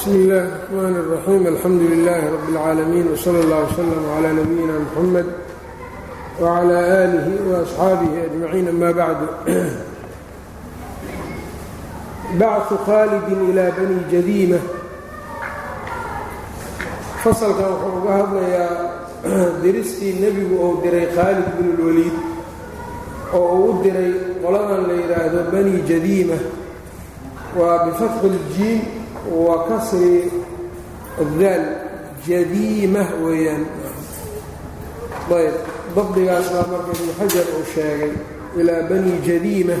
bsmi اllahi الرحmn الرaxيim alxamdu لilaahi rab اlcaalamiin wslى اllah wslm عlى nabiyina mxamed wعlى آlihi وaصxaabihi أجmaciin ama bacdu bacثu khaalidi ilى bani jadiima fasalkan wuxuu uga hadlayaa diristii nebigu uu diray khaalid bin اlwaliid oo uu u diray qoladan la yidhaahdo bani jadiima waa bifatxi اljiim wa kasri daal jadiima weeyaan. Ayb dabdigaas baa marka ibnu xajar uu sheegay ilaa bani jadiima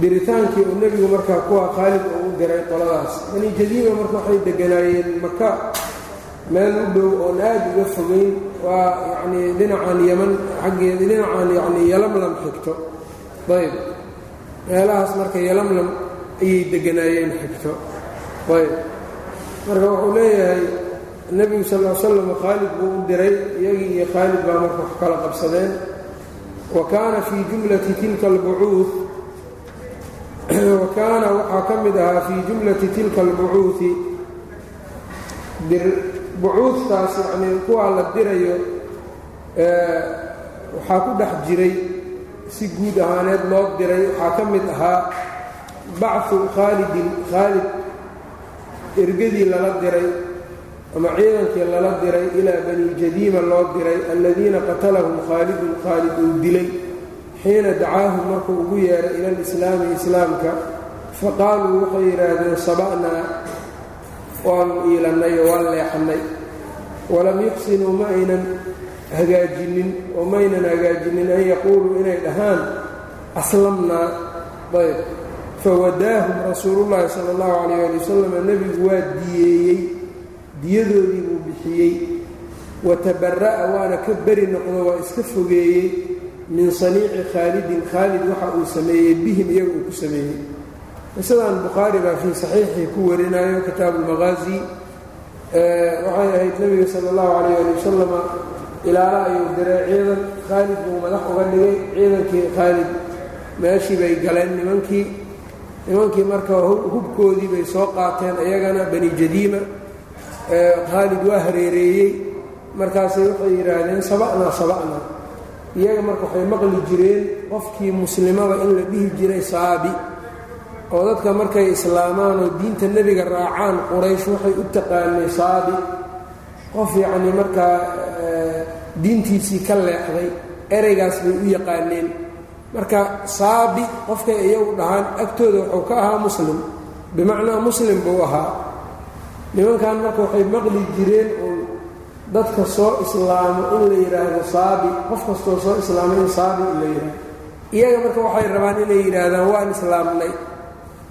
diritaankii uu nebigu markaa kuwa khaalid uu u diray qoladaas. Bani jadiima marka waxay deganaayeen maka meel u dhow oon aad uga fogeyn waa yacnii dhinacan yaman xaggeeda dhinacan yacnii yalamlam xigto ayb meelahaas marka yalamlam ayay deganaayeen xigto. Ayb marka wuxuu leeyahay nebigu sal l slam khaalid buu u diray iyagii iyo khaalid baa marka wax kala qabsadeen. Wa kaana fii jumlati tilka albucuud wa kaana waxaa ka mid ahaa fii jumlati tilka albucuudi bucuudtaas yacnii kuwaa la dirayo waxaa ku dhex jiray si guud ahaaneed loo diray waxaa ka mid ahaa bacثu khaalidin khaalid ergadii lala diray ama ciidankii lala diray ilaa bani jadiima loo diray aladiina qatalahum khaalidun khaalid uu dilay. Xiina dacaahum markuu ugu yeeray ila alislaami islaamka faqaaluu waxay yidhaahdeen saba'naa waanu iilannay oo waan leexannay walam yuxsinuu ma aynan hagaajinin oo maynan hagaajinin an yaquuluu inay dhahaan aslamnaa. Ayb. Fawadaahum rasuulullaahi sala allahu calayh ali wasalam nebigu waa diyeeyey diyadoodii buu bixiyey. Watabara'a waana ka beri noqdo waa iska fogeeyey min saniici khaalidin khaalid waxa uu sameeyey bihim iyaga uu ku sameeyey. Qisadan bukhaari baa fii saxiixii ku warinayo kitaabu lmaqaazi waxay ahayd nebiga sala allahu calayh ali wasalama ilaala ayuu diray ciidan khaalid buu madax uga dhigay ciidankii khaalid. Meeshii bay galeen nimankii nimankii marka hubkoodii bay soo qaateen iyagana bani jadiima. Khaalid waa hareereeyey. Markaasay waxay yidhaahdeen saba'naa saba'naa iyaga marka waxay maqli jireen qofkii muslimada in la dhihi jiray saabi oo dadka markay islaamaan oo diinta nebiga raacaan quraysh waxay u taqaanay saabi qof yacnii markaa diintiisii ka leexday ereygaas bay u yaqaaneen. Marka saabi qofkay iyagu dhahaan agtooda wuxuu ka ahaa muslim. Bimacnaa muslim buu ahaa. Nimankan marka waxay maqli jireen oo dadka soo islaamo in la yidhaahdo saabi qof kastoo soo islaamay in saabi la yidhaahdo iyaga marka waxay rabaan inay yidhaahdaan waan islaamnay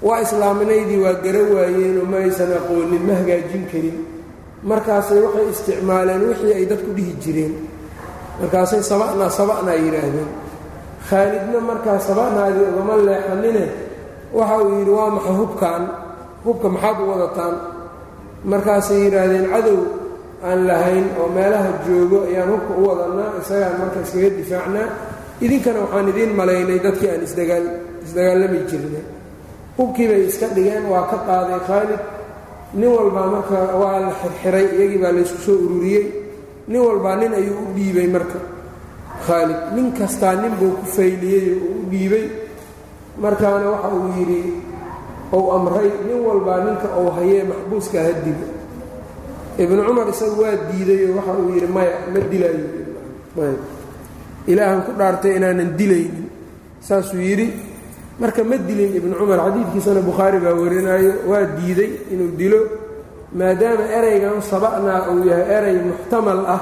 waa islaaminaydii waa gara waayeenoo ma aysan aqoonin ma hagaajin karin. Markaasay waxay isticmaaleen wixii ay dadku dhihi jireen. Markaasay saba'naa saba'naa yidhaahdeen khaalidna markaa saba'naadii ugama leexanine waxa uu yidhi waa maxa hubkaan? Hubka maxaad u wadataan? Markaasay yidhaahdeen cadow aan lahayn oo meelaha joogo ayaan hubka u wadannaa isagaan marka iskaga difaacnaa. Idinkana waxaan idiin malaynay dadkii aan isdagaa isdagaalami jirnay hubkii bay iska dhigeen waa ka qaaday khaalid nin walbaa marka waa la xirxiray iyagii baa laysku soo ururiyey. Nin walbaa nin ayuu u dhiibay marka khaalid nin kastaa nin buu ku fayliyey oo u dhiibay. Markaana waxa uu yidhi ou amray nin walbaa ninka uu hayee maxbuuska ha dilo ibnu cumar isagu waa diidayoo waxa uu yidhi maya ma dilaayo ilaahan ku dhaartay inaanan dilaynin. Saasuu yidhi marka ma dilin ibnu cumar xadiidkiisana bukhaari baa warinaayo waa diiday inuu dilo maadaama ereygan saba'naa uu yahay erey muxtamal ah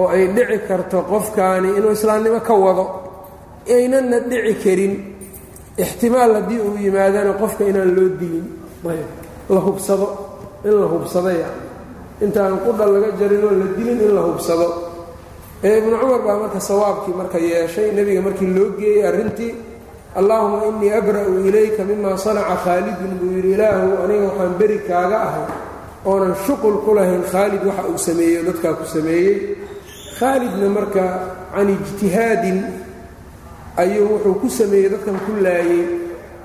oo ay dhici karto qofkaani inuu islaamnimo ka wado aynanna dhici karin. Ixtimaal haddii uu yimaadana qofka inaan loo dilin la hubsado in la hubsado yani intaan qudha laga jarinoo la dilin in la hubsado. Ibnu cumar baa marka sawaabkii marka yeeshay nebiga markii loo geeyey arrintii allaahuma innii abra'u ilayka mima sanaca khaalidun buu yidhi ilaahu aniga waxaan beri kaaga ahay oonan shuqul ku lahayn khaalid waxa uu sameeyey dadkaa ku sameeyey. Khaalidna marka can ijtihaadin ayuu wuxuu ku sameeyey dadkan ku laayey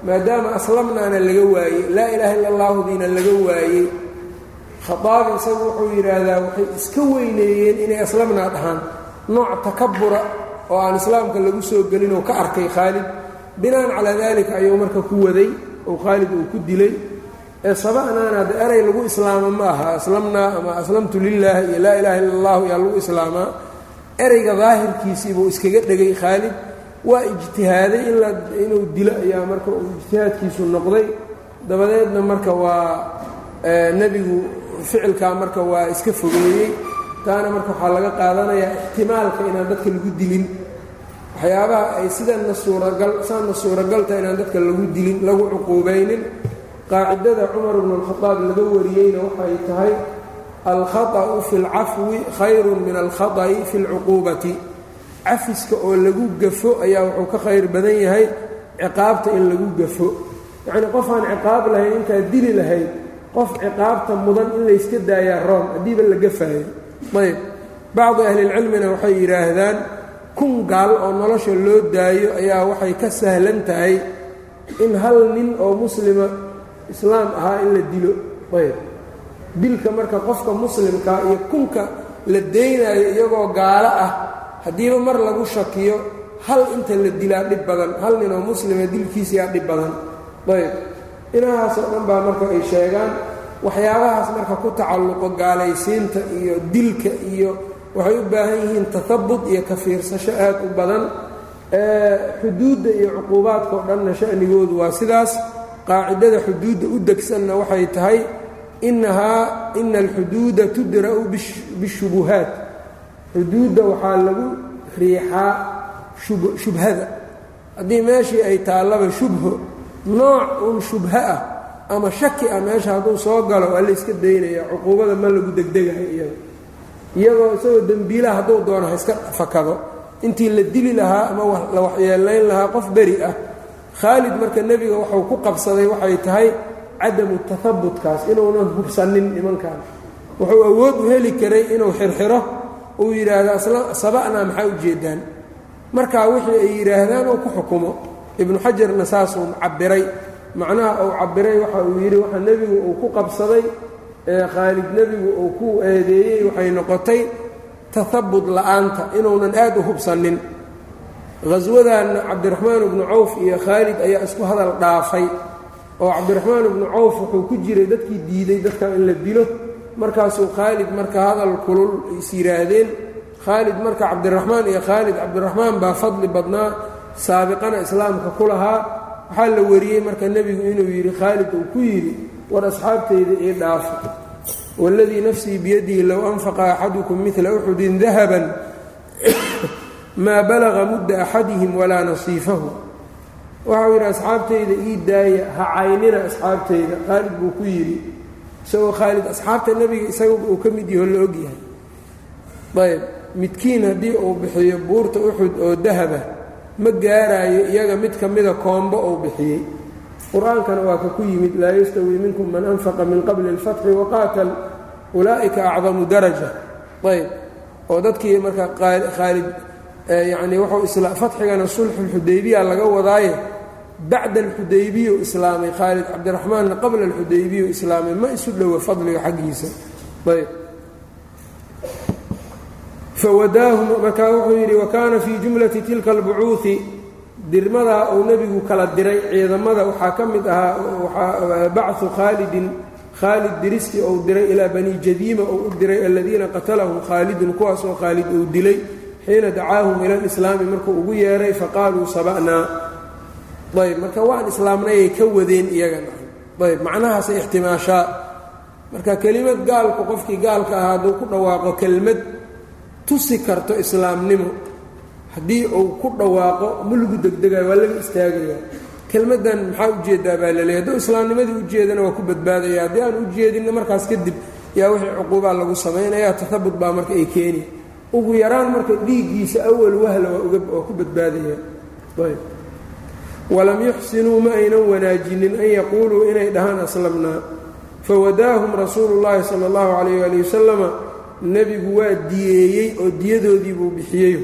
maadaama aslamnaana laga waayey laa ilaaha illa allahudiina laga waayey. Khaaabi isagu wuxuu yidhaahdaa waxay iska weyneeyeen inay aslamnaa dhahaan nooc takabura oo aan islaamka lagu soo gelin oo ka arkay khaalid binaan calaa daalika ayuu marka ku waday oo khaalid uu ku dilay. Ee saba'naana hadda eray lagu islaama ma aha aslamnaa ama aslamtu lilaahi iyo laa ilaha illa allahu yaa lagu islaamaa ereyga daahirkiisii buu iskaga dhegay khaalid. Waa ijtihaaday inuu dilo ayaa marka uu ijtihaadkiisu noqday. Dabadeedna marka waa nebigu ficilkaa marka waa iska fogeeyey. Taana marka waxaa laga qaadanayaa ixtimaalka inaan dadka lagu dilin waxyaabaha ay sidanna suuragal saanna suuragalta inaan dadka lagu dilin lagu cuquubaynin qaacidada cumar bnu alkhadaab laga wariyeyna waxay tahay alkhaطأu fi اlcafwi khayru min alkhaطأi fi اlcuquubati cafiska oo lagu gafo ayaa wuxuu ka khayr badan yahay ciqaabta in lagu gafo yacnii qof aan ciqaab lahayn intaad dili lahayd qof ciqaabta mudan in layska daayaa room haddiiba la gafaayo ayb bacdu ahlilcilmina waxay yidhaahdaan kun gaal oo nolosha loo daayo ayaa waxay ka sahlan tahay in hal nin oo muslima islaam ahaa in la dilo. Ayb. Dilka marka qofka muslimka iyo kunka la daynaayo iyagoo gaalo ah haddiiba mar lagu shakiyo hal inta la dilaa dhib badan hal nin oo muslima dilkiisiyaa dhib badan. Ayb. Inahaasoo dhan baa marka ay sheegaan waxyaabahaas marka ku tacalluqo gaalaysiinta iyo dilka iyo waxay u baahan yihiin tatabud iyo ka fiirsasho aad u badan xuduudda iyo cuquubaadka oo dhanna sha'nigoodu waa sidaas. Qaacidada xuduudda u degsanna waxay tahay inahaa ina alxuduuda tudra'u bishubuhaat. Xuduudda waxaa lagu riixaa shubhada. Haddii meeshii ay taallaba shubho nooc uun shubho ah ama shaki ah meesha hadduu soo galo waa la iska daynaya cuquubada ma lagu degdegahay iyada iyagoo isagoo dembiilaha hadduu doono ha iska fakado intii la dili lahaa ama la waxyeelayn lahaa qof beri ah khaalid marka nebiga waxuu ku qabsaday waxay tahay cadamu tahabutkaas inuunan hubsanin nimankan. Wuxuu awood u heli karay inuu xirxiro uu yidhaahdo saba'naa maxaa ujeedaan markaa wixii ay yidhaahdaan uu ku xukumo. Ibnu xajarna saasuu cabiray macnaha uu cabiray waxa uu yidhi waxa nebigu uu ku qabsaday ee khaalid nebigu uu ku eedeeyey waxay noqotay tahabut la'aanta inuunan aad u hubsanin. Haswadanna cabdiraxmaan ibnu cawf iyo khaalid ayaa isku hadal dhaafay oo cabdiraxmaan ibnu cawf wuxuu ku jiray dadkii diiday dadka in la dilo. Markaasuu khaalid marka hadal kulul is yidhaahdeen khaalid marka cabdiraxmaan iyo khaalid cabdiraxmaan baa fadli badnaa saabiqana islaamka ku lahaa. Waxaa la wariyey marka nebigu inuu yidhi khaalid uu ku yidhi war asxaabtayda ii dhaafa. Waladii nafsii biyadihi low anfaqa axadukum midla uxudin dahaban maa balaga mudda axadihim walaa nasiifahu. Waxau yidhi asxaabtayda ii daaya ha caynina asxaabtayda khaalid buu ku yidhi. Isagoo khaalid asxaabta nebiga isaga uu ka mid yaho la ogyahay ayb midkiin haddii uu bixiyo buurta uxud oo dahaba ma gaaraayo iyaga mid ka mida koombo uu bixiyey qur'aankana waa ka ku yimid laa yastawii minkum man anfaqa min qabli اlfatxi waqaatal ulaa'ika acdamu daraja. Ayb. Oo dadkii marka khaalid yacnii wuxuu fatxigana sulxulxudaybiya laga wadaaye bacda alxudaybiyu islaamay khaalid cabdiraxmaanna qabla alxudaybiyu islaamay ma isu dhowa fadliga xaggiisa. Ayb. Fawadaahum markaa wuxuu yidhi wakaana fii jumlati tilka albucuuhi dirmadaa uu nebigu kala diray ciidamada waxaa ka mid ahaa bachu khaalidin khaalid diristii uu diray ilaa bani jadiima uu u diray aladiina qatalahum khaalidun kuwaasoo khaalid uu dilay xiina dacaahum ila lislaami markuu ugu yeeray faqaaluu saba'naa ayb marka waan islaamnayay ka wadeen iyagan ayb macnahaasay ixtimaashaa. Marka kelimad gaalku qofkii gaalka ahaa hadduu ku dhawaaqo kelmad tusi karto islaamnimo haddii uu ku dhawaaqo ma lagu degdegayo waa laga istaagaya kelmaddan maxaa u jeedaa baa laleeya hadduu islaamnimadii ujeedana waa ku badbaadaya. Haddii aan ujeedinna markaas kadib yaa wixii cuquubaa lagu samaynaya tahabut baa marka ay keeni. Ugu yaraan marka dhiiggiisa awal wahla waa ku badbaadaya. Walam yuxsinuu ma aynan wanaajinin an yaquuluu inay dhahaan aslamnaa fawadaahum rasuulu llaahi sala allahu calayh ali wasalama nebigu waa diyeeyey oo diyadoodii buu bixiyey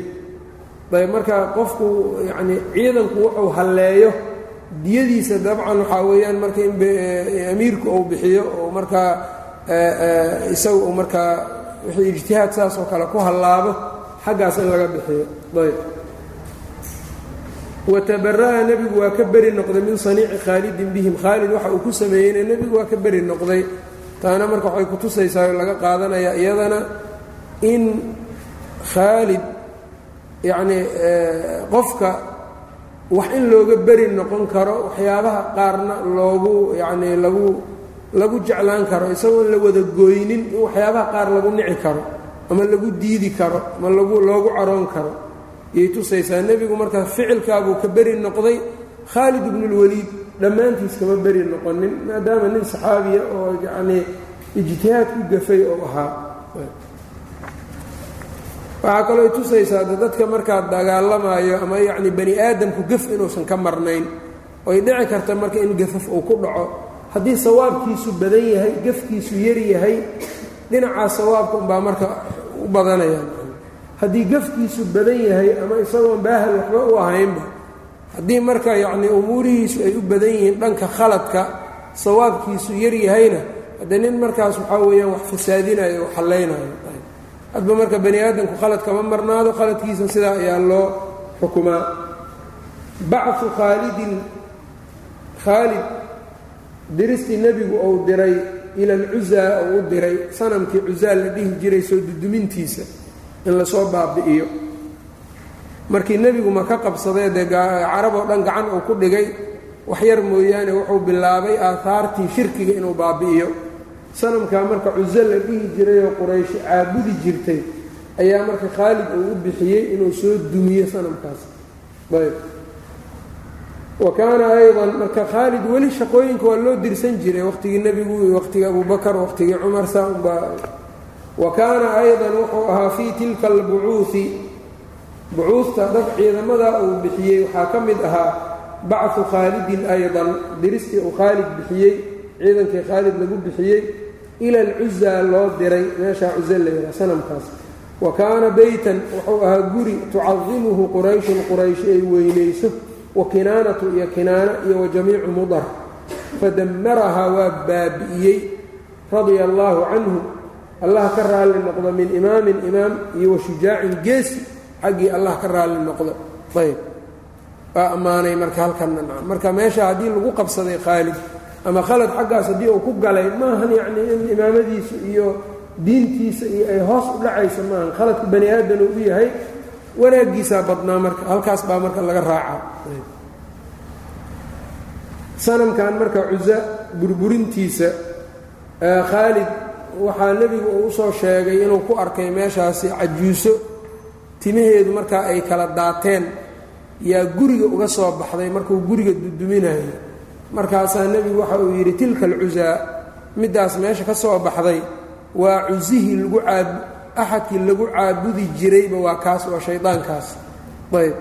marka qofku yacnii ciidanku wuxuu halleeyo diyadiisa dabcan waxaa weeyaan marka in amiirku uu bixiyo oo markaa isaga uu markaa wixii ijtihaad saas oo kale ku hallaabo xaggaas in laga bixiyo. Ayb watabara'a nebigu waa ka beri noqday min saniici khaalidin bihim. Khaalid waxa uu ku sameeyeyna nebigu waa ka beri noqday. Taana marka waxay kutusaysaa laga qaadanayaa iyadana in khaalid yacnii qofka wax in looga beri noqon karo waxyaabaha qaarna loogu yacnii lagu lagu jeclaan karo isagoon la wada gooynin in waxyaabaha qaar lagu nici karo ama lagu diidi karo ama lagu loogu caroon karo. Yay tusaysaa nebigu marka ficilkaabuu ka beri noqday. Khaalid ibnulwaliid dhammaantiis kama beri noqonin maadaama nin saxaabiya oo yacnii ijtihaad ku gafay oo ahaa waxaa kaloo ay tusaysaa de dadka markaa dagaalamayo ama yacni bani aadamku gaf inuusan ka marnayn oy dhici karta marka in gafaf uu ku dhaco haddii sawaabkiisu badan yahay gafkiisu yar yahay dhinacaas sawaabka unbaa marka u badanayaan. Haddii gafkiisu badan yahay ama isagoon baahal waxba u ahaynba haddii marka yacnii umuurihiisu ay u badan yihiin dhanka khaladka sawaabkiisu yar yahayna haddee nin markaas waxaa weeyaan wax fasaadinayo oo xallaynayo hadba marka bani aadamku khalad kama marnaado khaladkiisa sidaa ayaa loo xukumaa. Bacu khaalidin khaalid diristii nebigu uu diray ila alcusaa uu u diray sanamkii cusaa la dhihi jiray soo dudumintiisa in la soo baabi'iyo. Markii nebigu ma ka qabsadee dee carab oo dhan gacan uu ku dhigay wax yar mooyaane wuxuu bilaabay aahaartii shirkiga inuu baabi'iyo sanamkaa marka cuso la dhihi jiray oo quraysh caabudi jirtay ayaa marka khaalid uu u bixiyey inuu soo dumiyo sanamkaas. Ayb. Wa kaana aydan marka khaalid weli shaqooyinka waa loo dirsan jiray waqhtigii nebigu waqhtigii abubakar waqhtigii cumar saunbaa wa kaana aydan wuxuu ahaa fii tilka albucuuhi bucuusta dad ciidamadaa uu bixiyey waxaa ka mid ahaa bachu khaalidin aydan diristii uu khaalid bixiyey ciidankii khaalid lagu bixiyey ila alcuzaa loo diray meeshaa cuza la yidhaha sanamkaas. Wa kaana beytan wuxuu ahaa guri tucadimuhu qurayshun quraysh ay weynayso wa kinaanatu iyo kinaana iyo wa jamiicu mudar. Fadammarahaa waa baabi'iyey radia allaahu canhu. Allah ka raalli noqdo min imaamin imaam iyo wa shujaacin geesi xaggii allah ka raalli noqdo. Ayb. Waa ammaanay marka nacam marka meesha haddii lagu qabsaday khaalid ama khalad xaggaas haddii uu ku galay maahan yacnii in imaamadiisu iyo diintiisa iyo ay hoos u dhacaysa maahan khaladku bani aadan uu u yahay wanaaggiisaa badnaa marka halkaas baa marka laga raacaa sanamkan marka cusa burburintiisa khaalid waxaa nebigu uu u soo sheegay inuu ku arkay meeshaasi cajuuso. Timaheedu markaa ay kala daateen yaa guriga uga soo baxday markuu guriga duduminayo markaasaa nebigu waxa uu yidhi tilka alcusaa middaas meesha ka soo baxday waa cusihii lagu caab axadkii lagu caabudi jirayba waa kaas waa shaydaankaas. Ayb.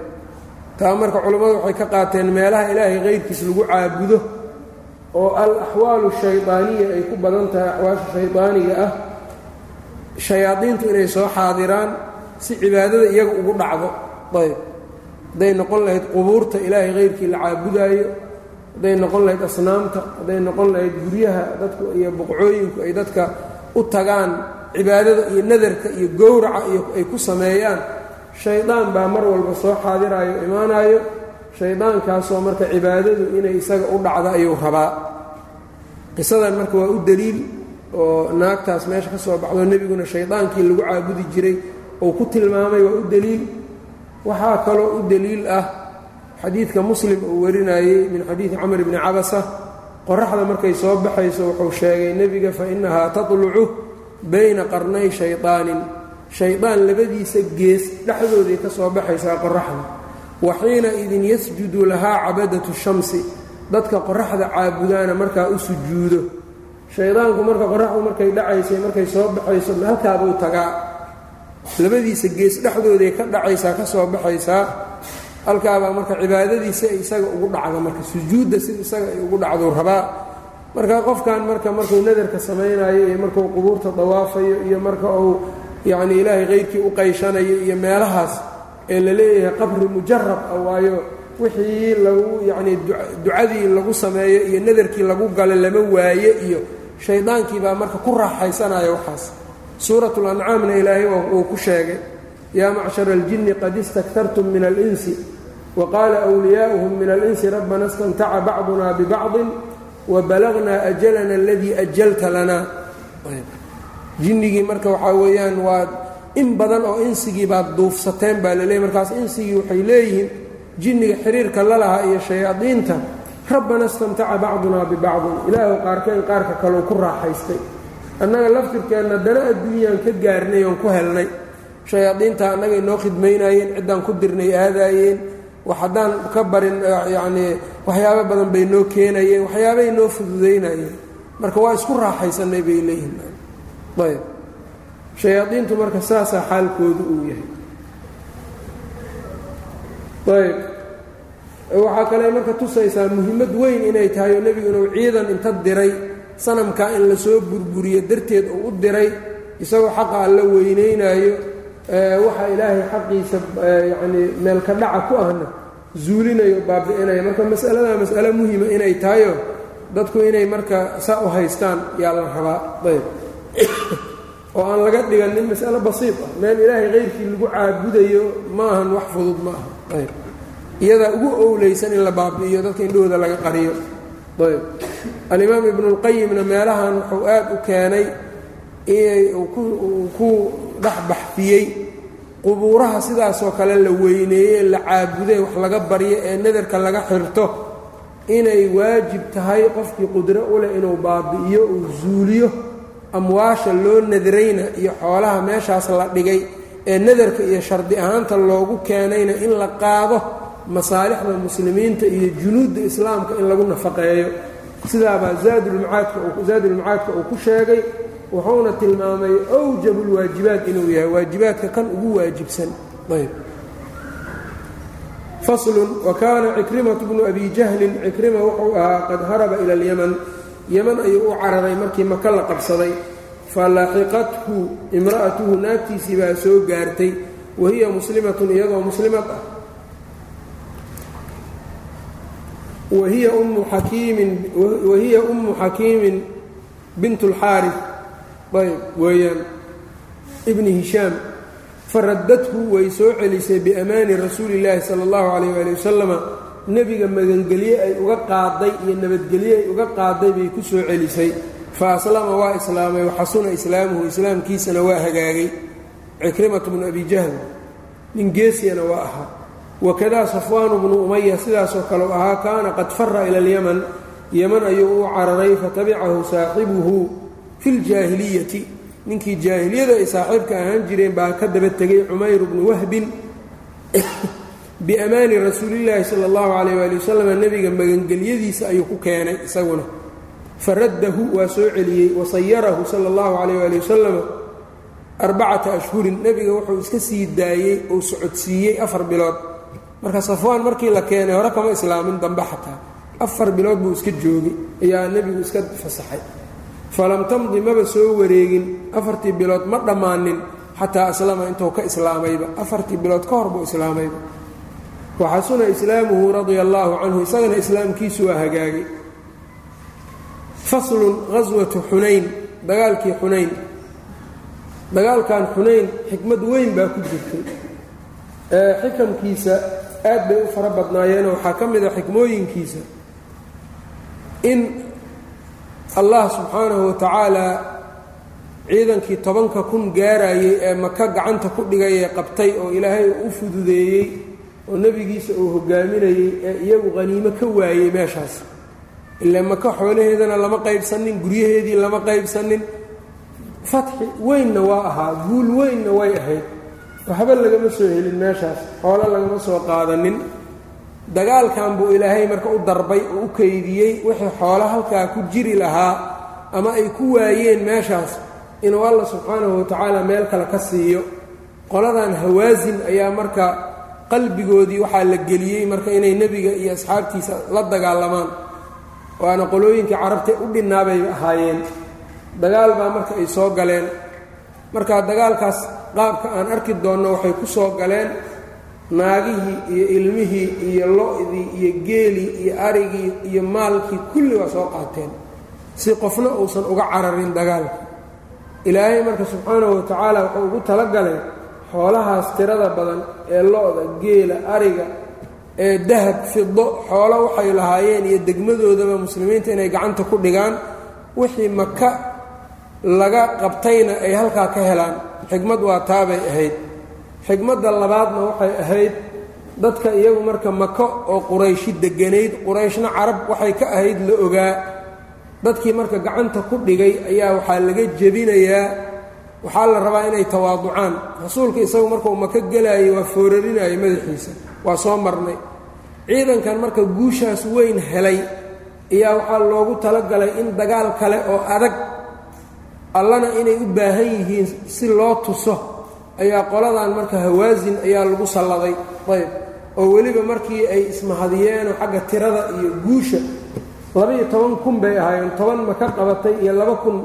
Taa marka culammadu waxay ka qaateen meelaha ilaahay kayrkiis lagu caabudo oo al axwaalu shaydaaniya ay ku badan tahay axwaasha shaydaaniga ah shayaadiintu inay soo xaadiraan si cibaadada iyaga ugu dhacdo. Ayb. Hadday noqon lahayd qubuurta ilaahay kayrkii la caabudaayo hadday noqon lahayd asnaamta hadday noqon lahayd guryaha dadku iyo buqcooyinku ay dadka u tagaan cibaadada iyo nadarka iyo gowraca iyo ay ku sameeyaan shaydaan baa mar walba soo xaadiraayo imaanayo shaydaankaasoo marka cibaadadu inay isaga u dhacdo ayuu rabaa. Qisadan marka waa u deliil oo naagtaas meesha ka soo baxdo nebiguna shaydaankii lagu caabudi jiray uu ku tilmaamay waa u deliil waxaa kaloo u deliil ah xadiidka muslim uu warinayey min xadiidi camr bni cabasa. Qoraxda markay soo baxayso wuxuu sheegay nebiga fa innahaa tatlucu bayna qarnay shaydaanin shaydaan labadiisa gees dhexdooday ka soo baxaysaa qoraxda. Wa xiina idin yasjudu lahaa cabadatu shamsi. Dadka qoraxda caabudaana markaa u sujuudo. Shaydaanku marka qoraxdu markay dhacaysay markay soo baxayso halkaabuu tagaa. Labadiisa gees dhexdooday ka dhacaysaa ka soo baxaysaa halkaabaa marka cibaadadiisa isaga ugu dhacdo marka sujuudda sida isaga ay ugu dhacduu rabaa. Marka qofkan marka markuu nadarka samaynayo iyo markuu qubuurta dawaafayo iyo marka uu yacni ilaahay kayrkii u qayshanayo iyo meelahaas ee la leeyahay qabri mujarab ah waayo wixii lagu yacnii ducadii lagu sameeyo iyo nadarkii lagu galo lama waaye iyo shaydaankii baa marka ku raaxaysanaya waxaas. Suuratu lancaamna ilaahay uu ku sheegay yaa macshara aljinni qad istaktartum min alinsi wa qaala wliyaa'uhum min alinsi rabbana istamtaca bacduna bibacdin wa balagnaa ajalana aladii ajalta lanaa jinnigii marka waxaa weeyaan waa in badan oo insigii baad duufsateen baa laleeyay markaas insigii waxay leeyihiin jinniga xiriirka la lahaa iyo shayaadiinta rabbana istamtaca bacdunaa bibacdin ilaahu qaarkeen qaarka kaleu ku raaxaystay annaga laftirkeenna dana adduunyaan ka gaarnay oon ku helnay shayaadiinta annagay noo khidmaynaayeen ciddaan ku dirnay aadaayeen haddaan ka barin yacnii waxyaabo badan bay noo keenayeen waxyaabay noo fududaynayeen marka waa isku raaxaysanay bay leeyihiin ayb. Shayaadiintu marka saasaa xaalkoodu uu yahay. Ayb. Waxaa kale marka tusaysaa muhimmad weyn inay tahay oo nebigu inuu ciidan inta diray sanamkaa in la soo burburiyo darteed uu u diray isagoo xaqa alla weynaynaayo waxa ilaahay xaqiisa yacnii meelka dhaca ku ahna zuulinayo baabi'inayo. Marka mas'aladaa mas'alo muhima inay tahayo dadku inay marka saa u haystaan yaa la rabaa. Ayb. Oo aan laga dhiganin mas'alo basiid ah. Meel ilaahay kayrkii lagu caabudayo ma ahan wax fudud ma aha ayb. Iyadaa ugu owleysan in la baabi'iyo dadka indhahooda laga qariyo. Ayb. Alimaam ibnuulqayimna meelahan wuxuu aad u keenay inay ku dhex baxfiyey qubuuraha sidaasoo kale la weyneeye la caabuday wax laga baryo ee nadarka laga xirto inay waajib tahay qofkii qudro u leh inuu baabi'iyo uu zuuliyo amwaasha loo nadrayna iyo xoolaha meeshaas la dhigay ee nadarka iyo shardi ahaanta loogu keenayna in la qaado masaalixda muslimiinta iyo junuudda islaamka in lagu nafaqeeyo. Sidaabaa zaadulmacaadka uu ku sheegay wuxuuna tilmaamay awjabulwaajibaat inuu yahay waajibaadka kan ugu waajibsan. Ayb. Faslun wa kaana cikrimatu bnu abi jahlin cikrima wuxuu ahaa qad haraba ila alyaman. Yeman ayuu u cararay markii maka la qabsaday. Falaxiqathu imra'atuhu naagtiisii baa soo gaartay. Wa hiya muslimatun iyadoo muslimad ah. Wahiya wahiya ummu xakiimin bint اlxaari ayb weeyaan ibni hishaam faraddathu way soo celisay biamaani rasuuli اllaahi sala اllahu calayh ali wasalama nebiga magangelye ay uga qaaday iyo nabadgelye ay uga qaaday bay ku soo celisay. Fa aslama waa islaamay waxasuna islaamuhu islaamkiisana waa hagaagay. Cikrimatu bnu abi jahl nin geesiyana waa ahaa. Wakadaa safwaanu bnu umaya sidaasoo kale u ahaa kaana qad fara ila alyaman. Yeman ayuu u cararay fatabicahu saaxibuhu fi ljaahiliyati ninkii jaahiliyada ay saaxiibka ahaan jireen baa ka daba tegay cumayr bnu wahbin. Biamaani rasuulillaahi sala allahu calayh waali wasalam nebiga magangelyadiisa ayuu ku keenay isaguna. Faraddahu waa soo celiyey wasayarahu sala allahu calayh waali wasalam arbacata ashhurin. Nebiga wuxuu iska sii daayey uu socodsiiyey afar bilood. Marka safwaan markii la keenay hore kama islaamin dambe xataa. Afar bilood buu iska joogay ayaa nebigu iska fasaxay falam tamdi maba soo wareegin. Afartii bilood ma dhammaanin xataa aslama intuu ka islaamayba. Afartii bilood ka hor buu islaamayba. Waxasuna islaamuhu radia allaahu canhu isagana islaamkiisu waa hagaagay faslun ghaswatu xunayn dagaalkii xunayn. Dagaalkan xunayn xikmad weyn baa ku jirtay. Xikamkiisa aad bay u fara badnaayeenoo waxaa ka mid a xikmooyinkiisa. In allah subxaanahu wa tacaalaa ciidankii tobanka kun gaarayey ee maka gacanta ku dhigay ee qabtay oo ilaahay u fududeeyey oo nebigiisa uu hogaaminayey ee iyagu qhaniimo ka waayey meeshaas. Ilaa maka xoolaheedana lama qaybsanin guryaheedii lama qaybsanin. Fatxi weynna waa ahaa guul weynna way ahayd. Waxba lagama soo helin meeshaas xoolo lagama soo qaadanin dagaalkan buu ilaahay marka u darbay oo u kaydiyey wixii xoolo halkaa ku jiri lahaa ama ay ku waayeen meeshaas inuu alla subxaanahu watacaala meel kale ka siiyo. Qoladan hawaasin ayaa marka qalbigoodii waxaa la geliyey marka inay nebiga iyo asxaabtiisa la dagaalamaan. Waana qolooyinkii carabta u dhinaabayba ahaayeen. Dagaal baa marka ay soo galeen. Marka dagaalkaas qaabka aan arki doonno waxay ku soo galeen naagihii iyo ilmihii iyo lo-dii iyo geelii iyo arigii iyo maalkii kulli waa soo qaateen. Si qofna uusan uga cararin dagaalka. Ilaahay marka subxaanahu wa tacaala wuxuu ugu talagalay xoolahaas tirada badan ee lo-da geela ariga ee dahab fido xoolo waxay lahaayeen iyo degmadoodaba muslimiinta inay gacanta ku dhigaan wixii maka laga qabtayna ay halkaa ka helaan. Xigmad waa taabay ahayd xigmadda labaadna waxay ahayd dadka iyagu marka mako oo qurayshi deganayd qurayshna carab waxay ka ahayd la ogaa. Dadkii marka gacanta ku dhigay ayaa waxaa laga jebinayaa waxaa la rabaa inay tawaaducaan. Rasuulka isagu markuu maka gelaayay waa foorarinayo madaxiisa waa soo marnay. Ciidankan marka guushaas weyn helay ayaa waxaa loogu talagalay in dagaal kale oo adag allana inay u baahan yihiin si loo tuso ayaa qoladan marka hawaasin ayaa lagu salladay ayb. oo weliba markii ay ismahadiyeenoo xagga tirada iyo guusha labaiyo toban kun bay ahaayeen. Toban maka qabatay iyo laba kun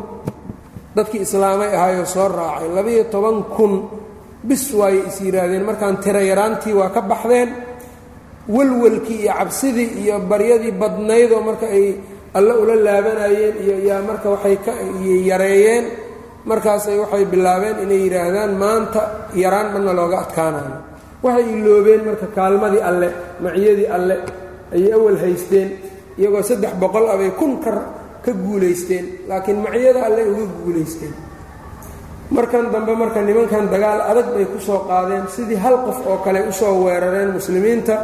dadkii islaamay ahaayoo soo raacay. Labaiyo toban kun bis waayay is yidhaahdeen markaan tiro yaraantii waa ka baxdeen. Walwalkii iyo cabsidii iyo baryadii badnaydoo marka ay alle ula laabanayeen iyo yaa marka waxay ka yareeyeen markaasay waxay bilaabeen inay yidhaahdaan maanta yaraan dhanna looga adkaanayo. Waxay iloobeen marka kaalmadii alle maciyadii alle ayay awal haysteen iyagoo saddex boqol abay kun ka ka guulaysteen laakiin maciyada alle uga guulaysteen. Markan dambe marka nimankan dagaal adag bay ku soo qaadeen sidii hal qof oo kale u soo weerareen muslimiinta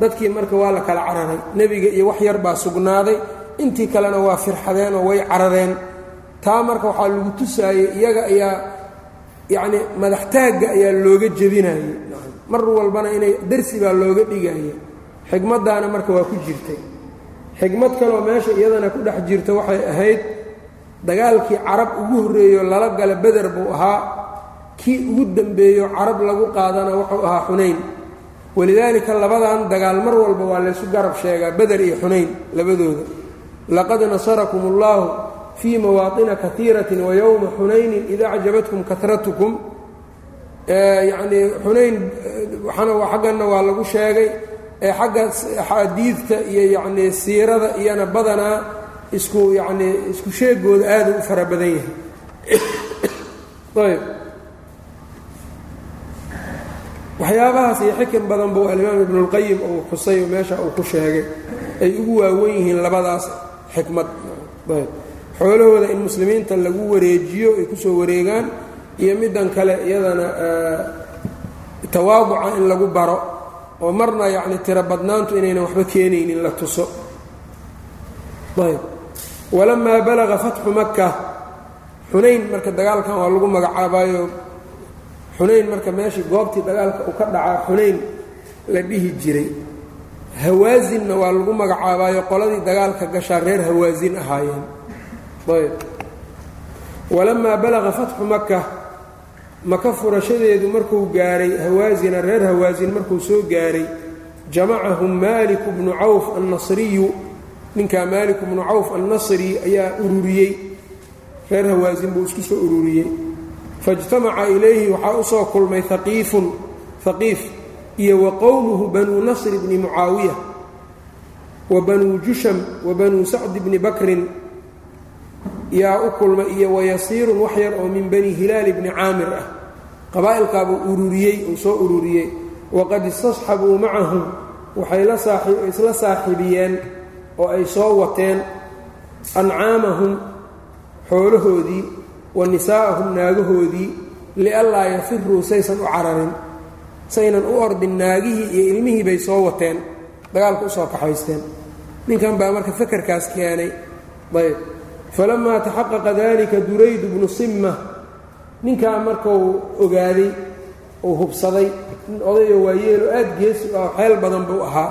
dadkii marka waa la kala cararay. Nebiga iyo wax yar baa sugnaaday intii kalena waa firxadeen oo way carareen taa marka waxaa lagu tusaayey iyaga ayaa yacni madaxtaagga ayaa looga jebinayey mar walbana inay darsi baa looga dhigaya xigmaddaana marka waa ku jirtay. Xigmad kaloo meesha iyadana ku dhex jirta waxay ahayd dagaalkii carab ugu horreeyo lala gala beder buu ahaa. Kii ugu dembeeyo carab lagu qaadana wuxuu ahaa xunayn. Walidaalika labadan dagaal mar walba waa laysu garab sheegaa beder iyo xunayn labadooda. Laqad nasarakum اllahu fii mawaaطina kaiiratin wayowma xunaynin ida acjabatkum karatukum yacnii xunayn waxana xagganna waa lagu sheegay xagga axaadiidta iyo yacnii siirada iyana badanaa isku yacnii isku sheegooda aada u fara badan yahay. ayb waxyaabahaas iyo xikan badan buu alimaam ibnu uu xusay meesha uu ku sheegay ay ugu waawen yihiin labadaas xikmad ayb xoolahooda in muslimiinta lagu wareejiyo ay ku soo wareegaan iyo middan kale iyadana tawaaduca in lagu baro oo marna yacni tiro badnaantu inaynan waxba keenaynin la tuso. Ayb. Walamaa balaga fatxu maka xunayn marka dagaalkan waa lagu magacaabayo xunayn marka meeshii goobtii dagaalka uu ka dhacaa xunayn la dhihi jiray. Hawaasinna waa lagu magacaabayo qoladii dagaalka gashaa reer hawaasin ahaayeen walamaa balaga fatxu maka maka furashadeedu markuu gaaray hawaasina reer hawaasin markuu soo gaaray jamacahum maaliku bnu cawf annasriyu ninkaa maaliku bnu cawf annasri ayaa ururiyey. Reer hawaasin buu isku soo ururiyey. Faijtamaca ilayhi waxaa u soo kulmay haqiifun haqiif iyo wa qowmuhu banuu nasri bni mucaawiya wa banuu jusham wa banuu sacdi bni bakrin yaa u kulmay iyo wayasiirun wax yar oo min bani hilaali bni caamir ah. Qabaa'ilkaabuu ururiyey uu soo ururiyey. Waqad istasxabuu macahum waxay isla saaxiibiyeen oo ay soo wateen ancaamahum xoolahoodii wa nisaa'ahum naagahoodii lianlaa yafiruu saysan u cararin. Saynan u ordin naagihii iyo ilmihii bay soo wateen. Dagaalka u soo kaxaysteen. Ninkan baa marka fakarkaas keenay. Ayb falamaa taxaqaqa dalika duraydu bnu simma ninkaa markuu ogaaday uu hubsaday nin odayo waayeelo aad geesi ah xeel badan buu ahaa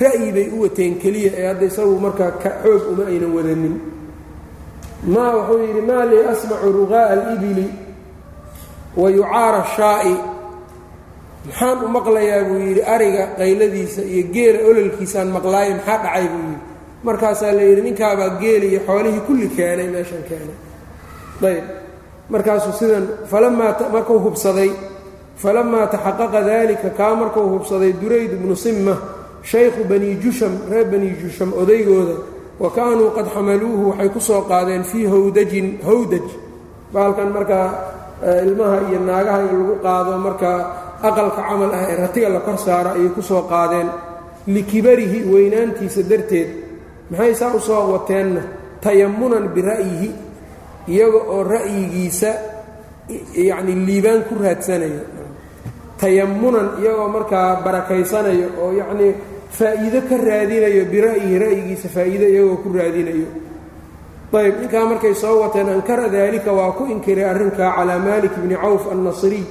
ra'yi bay u wateen keliya ee hadda isagu markaa ka xoog uma aynan wadanin. Maa wuxuu yidhi maa lii asmacu ruqaa'a alibili wa yucaara shaa'i. Maxaan u maqlayaa buu yidhi ariga qayladiisa iyo geela ololkiisaan maqlaayo maxaa dhacay buu yidhi markaasaa la yidhi ninkaabaa geeli iyo xoolihii kulli keenay meeshan keenay. Ayb markaasuu sidan falamaa markuu hubsaday falamaa taxaqaqa dalika kaa markuu hubsaday durayd bnu simma shaykhu bani jusham reer bani jusham odaygooda wa kaanuu qad xamaluuhu waxay ku soo qaadeen fii hawdajin hawdaj. Baalkan markaa ilmaha iyo naagaha in lagu qaado markaa aqalka camal ah ee ratiga la kor saaro ayay ku soo qaadeen likibarihi weynaantiisa darteed maxay saa u soo wateenna tayamunan bira'yihi iyaga oo ra'yigiisa yacni liibaan ku raadsanayo. Tayamunan iyagoo markaa barakaysanayo oo yacnii faa'iido ka raadinayo bira'yihi ra'yigiisa faa'iido iyagoo ku raadinayo. Ayb ninkaa markay soo wateen ankara daalika waa ku inkiray arrinkaa calaa maalik bni cawf annasriy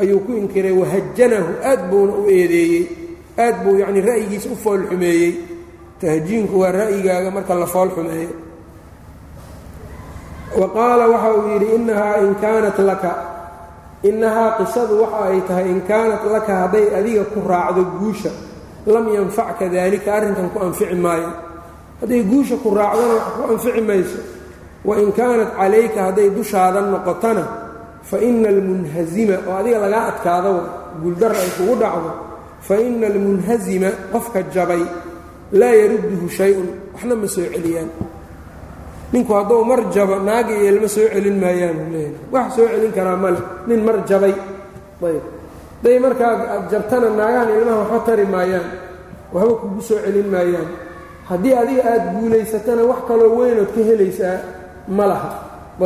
ayuu ku inkiray wahajanahu aad buuna u eedeeyey. Aad buu yacni ra'yigiisa u foolxumeeyey tahjiinku waa ra'yigaaga marka la foolxumeeyo wa qaala waxa uu yidhi innahaa in kaanat laka. Innahaa qisadu waxa ay tahay in kaanat laka hadday adiga ku raacdo guusha lam yanfacka daalika arrinkan ku anfici maayo. Hadday guusha ku raacdona wax ku anfici mayso. Wa in kaanat calayka hadday dushaada noqotona fa ina almunhazima oo adiga lagaa adkaado guuldara ay kugu dhacdo fa ina almunhazima qofka jabay laa yarudduhu shay-un waxna ma soo celiyaan. Ninku hadduu mar jabo naaga iyo ilma soo celin maayaan wax soo celin karaa male nin mar jabay. Ayb. Hadday markaa aad jabtana naagahan ilmaha waxba tari maayaan. Waxba kugu soo celin maayaan. Haddii adiga aada guulaysatana wax kaloo weynood ka helaysaa ma laha.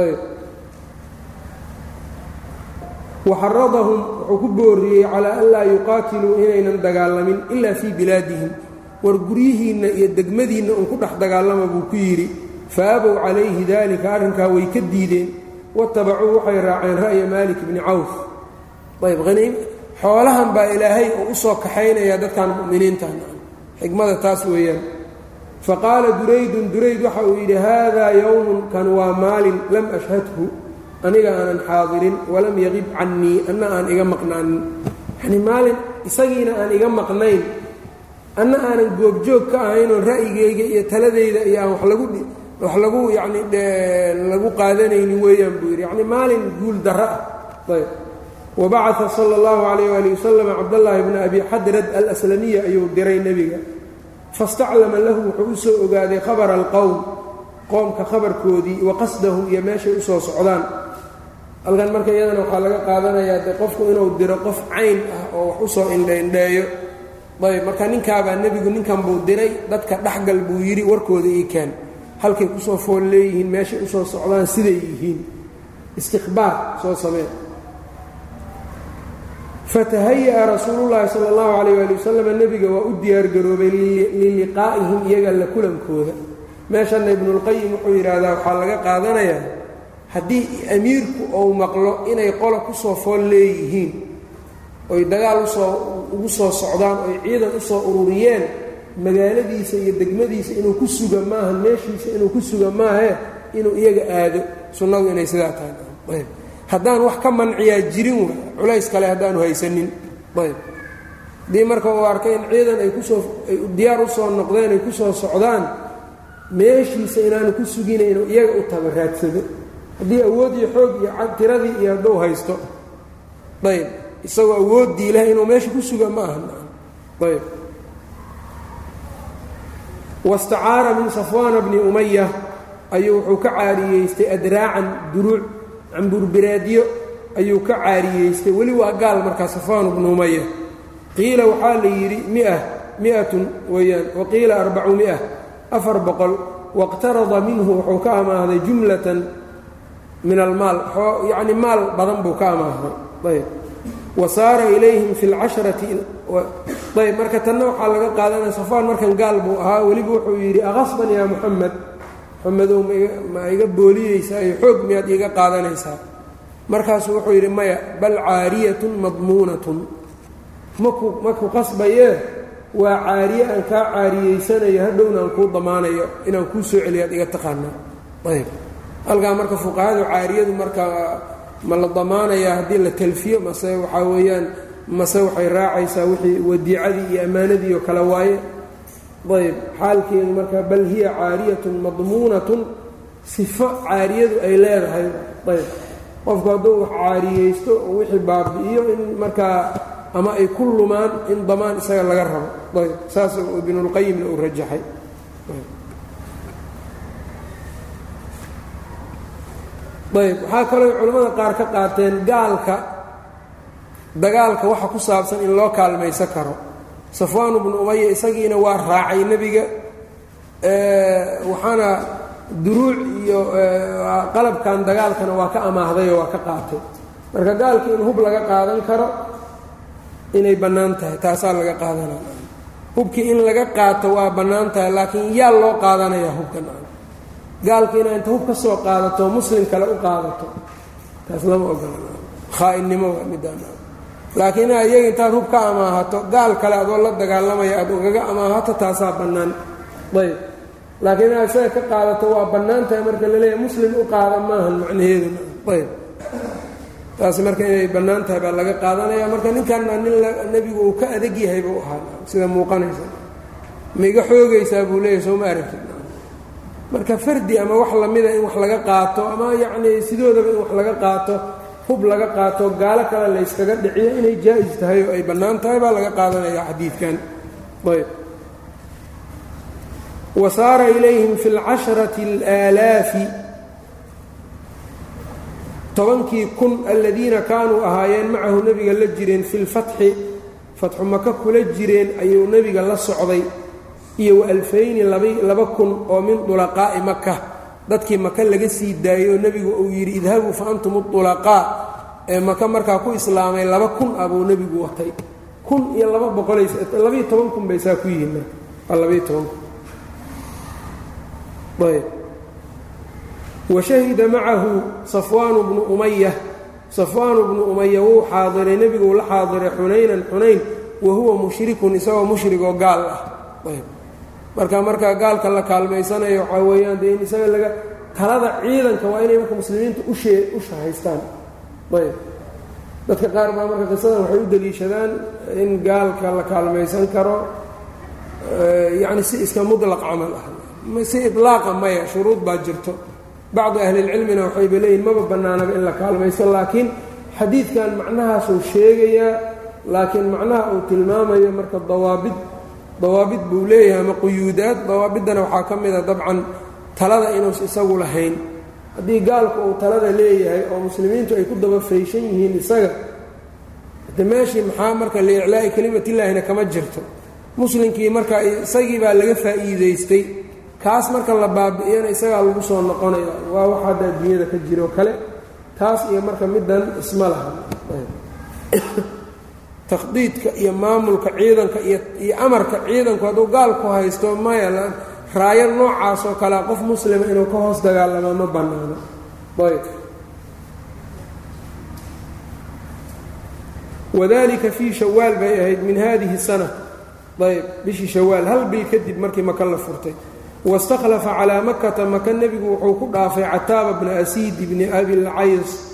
Ayb. Waxaradahum wuxuu ku booriyey calaa an laa yuqaatiluu inaynan dagaalamin ilaa fii bilaadihim war guryihiinna iyo degmadiinna uun ku dhex dagaalama buu ku yidhi fa abow calayhi daalika arrinkaa way ka diideen. Watabacuu waxay raaceen ra'ya maalik bni cawf. Ayb xoolahan baa ilaahay uu u soo kaxaynaya dadkan mu'miniintan xikmada taas weeyaan. Fa qaala duraydun durayd waxa uu yidhi haadaa yowmun kan waa maalin lam ashhadhu aniga aanan xaadirin walam yaqib cannii anna aan iga maqnaanin. Yanii maalin isagiina aan iga maqnayn anna aanan goobjoog ka ahaynoon ra'yigayga iyo taladayda iyo aan wax lagu wax lagu yacni lagu qaadanaynin weeyaan buu yidhi. Yacni maalin guul darro ah. Ayb. Wabacaa sala allahu calayh waali wasalam cabdallaahi bna abi xadrad alaslamiya ayuu diray nebiga. Fastaclama lahu wuxuu u soo ogaaday khabara alqowm qoomka khabarkoodii wa qasdahum iyo meeshay u soo socdaan. Halkan marka iyadana waxaa laga qaadanayaa de qofku inuu diro qof cayn ah oo wax u soo indhaindheeyo ayb marka ninkaabaa nebigu ninkan buu diray dadka dhexgal buu yidhi warkooda ii keen. Halkay ku soo fool leeyihiin meeshay u soo socdaan siday yihiin. Istikhbaar soo samee. Fatahaya-a rasuulullaahi sala allahu calayh waali wasalam nebiga waa u diyaargaroobay liliqaa'ihim iyaga la kulankooda. Meeshanna ibnulqayim wuxuu yidhaahdaa waxaa laga qaadanayaa haddii amiirku uu maqlo inay qola ku soo fool leeyihiin oy dagaal u soo ugu soo socdaan oy ciidan u soo ururiyeen magaaladiisa iyo degmadiisa inuu ku suga maaha meeshiisa inuu ku suga maahee inuu iyaga aado. Sunnadu inay sidaa tahay. Haddaan wax ka manciyaa jirin wa culays kale haddaanu haysanin. Ayb. Haddii marka uu arkay in ciidan ay ku soo ay diyaar u soo noqdeen ay ku soo socdaan meeshiisa inaanu ku sugina inuu iyaga u taba raadsado haddii awood iyo xoog iyo tiradii iyo hadduu haysto. Ayb isagoo awooddii leh inuu meesha ku suga ma aha. Ayb wastacaara min safwaana bni umaya ayuu wuxuu ka caariyeystay adraacan duruuc cambuurbiraadyo ayuu ka caariyeystay. Weli waa gaal markaa safwaanu bnu umaya qiila waxaa la yidhi mia miatun weeyaan. Wa qiila arbacu mia afar boqol. Wاqtarada minhu wuxuu ka amaahday jumlatan min almaal yacni maal badan buu ka amaahday ayb wa saara ilayhim fi اlcasharati ayb marka tanna waxaa laga qaadanaya. Safaan markan gaal buu ahaa weliba wuxuu yidhi aqasban yaa muxamed muxamedow ma iga booliyeysaa iyo xoog miyaad iiga qaadanaysaa. Markaasuu wuxuu yidhi maya bal caariyatun madmuunatun. Maku maku qasbayee? Waa caariye aan kaa caariyeysanayo hadhowna aan kuu damaanayo inaan kuu soo celiyaad iga taqaanaa. Ayb halkaa marka fuqahadu caariyadu marka ma la damaanayaa haddii la talfiyo mase waxaa weeyaan mase waxay raacaysaa wixii wadiicadii iyo ammaanadii oo kale waaye. Ayb xaalkeedu marka bal hiya caariyatun madmuunatun sifo caariyadu ay leedahay. Ayb qofku hadduu wax caariyeysto oo wixii baabi'iyo in markaa ama ay ku lumaan in damaan isaga laga rabo. Ayb saas ibnulqayimna uu rajaxay ayb waxaa kaloo culimmada qaar ka qaateen gaalka dagaalka waxa ku saabsan in loo kaalmaysan karo. Safwaan bnu umaya isagiina waa raacay nebiga waxaana duruuc iyo qalabkan dagaalkana waa ka amaahday oo waa ka qaatay. Marka gaalka in hub laga qaadan karo inay bannaan tahay taasaa laga qaadanaya. Hubkii in laga qaato waa bannaan tahay laakiin yaa loo qaadanaya hubkan gaalka inaa inta hub ka soo qaadato muslim kale u qaadato. Taas lama ogola. Khaainnimo waa midaan laakiin inaa iyaga intaad hub ka amaahato gaal kale adoo la dagaalamaya aad ugaga amaahato taasaa bannaan. Ayb. Laakiin inaad isaga ka qaadato waa bannaan tahay marka la leeyahay muslim u qaada maahan macnaheeduna ayb. Taas marka inay bannaan baa laga qaadanaya. Marka ninkanna nin nebigu uu ka adag yahay buu ahaa. Sida muuqanaysa. Ma iga xoogaysaa buu leeyahy soo ma aragtid marka fardi ama wax lamida in wax laga qaato ama yacnii sidoodaba in wax laga qaato hub laga qaato gaalo kale layskaga dhiciyo inay jaa-is tahay oo ay bannaan tahay baa laga qaadanaya xadiidkan. Ayb. Wa ilayhim fi اlcasharati اlaalaafi tobankii kun aladiina kaanuu ahaayeen macahu nebiga la jireen fi lfatxi fatxu maka kula jireen ayuu nebiga la socday iyo alfayni laba kun oo min dulaqaa'i maka dadkii maka laga sii daayey oo nebigu uu yidhi idhabuu fa antum udulaqaa ee maka markaa ku islaamay laba kun ah buu nebigu watay. Kun iyo laba boqollabayo toban kun bay saa ku yihiin labayo toban kun. Ayb. Washahida macahu safwaanu bnu umaya safwaanu bnu umaya wuu xaadiray nebiguu la xaadiray xunaynan xunayn wa huwa mushrikun isagoo mushrigoo gaal ah. Ayb marka marka gaalka la kaalmaysanayo waxaa weeyaan dee in isaga laga talada ciidanka waa inay marka muslimiinta ushee usha haystaan ayb. Dadka qaar baa marka qisadan waxay u deliishadaan in gaalka la kaalmaysan karo yacni si iska mudlaq camal ah. Si idlaaqa maya shuruud baa jirto. Bacdu ahlilcilmina waxayba leeyihiin maba bannaanaba in la kaalmaysto laakiin xadiidkan macnahaasuu sheegayaa laakiin macnaha uu tilmaamayo marka dawaabid dawaabid buu leeyahay ama quyuudaad. Dawaabiddana waxaa ka mid a dabcan talada inuus isagu lahayn. Haddii gaalku uu talada leeyahay oo muslimiintu ay ku daba fayshan yihiin isaga de meeshii maxaa marka liiclaa'i kelimatillaahina kama jirto. Muslimkii marka isagii baa laga faa'iidaystay. Kaas marka la baabi'iyana isagaa lagu soo noqonaya waa wax hadda adduunyada ka jiro kale. Taas iyo marka middan isma laha takhdiidka iyo maamulka ciidanka iyo amarka ciidanku hadduu gaalku haysto maya raayo noocaas oo qof muslima inuu ka hoos dagaalama ma bannaano. Ayb wadalika fii shawaal bay ahayd min hadihi sana. Ayb bishii shawaal hal bil kadib markii maka la furtay. Wastakhlafa calaa makata maka nebigu wuxuu ku dhaafay cataaba bna asiid bni abilcays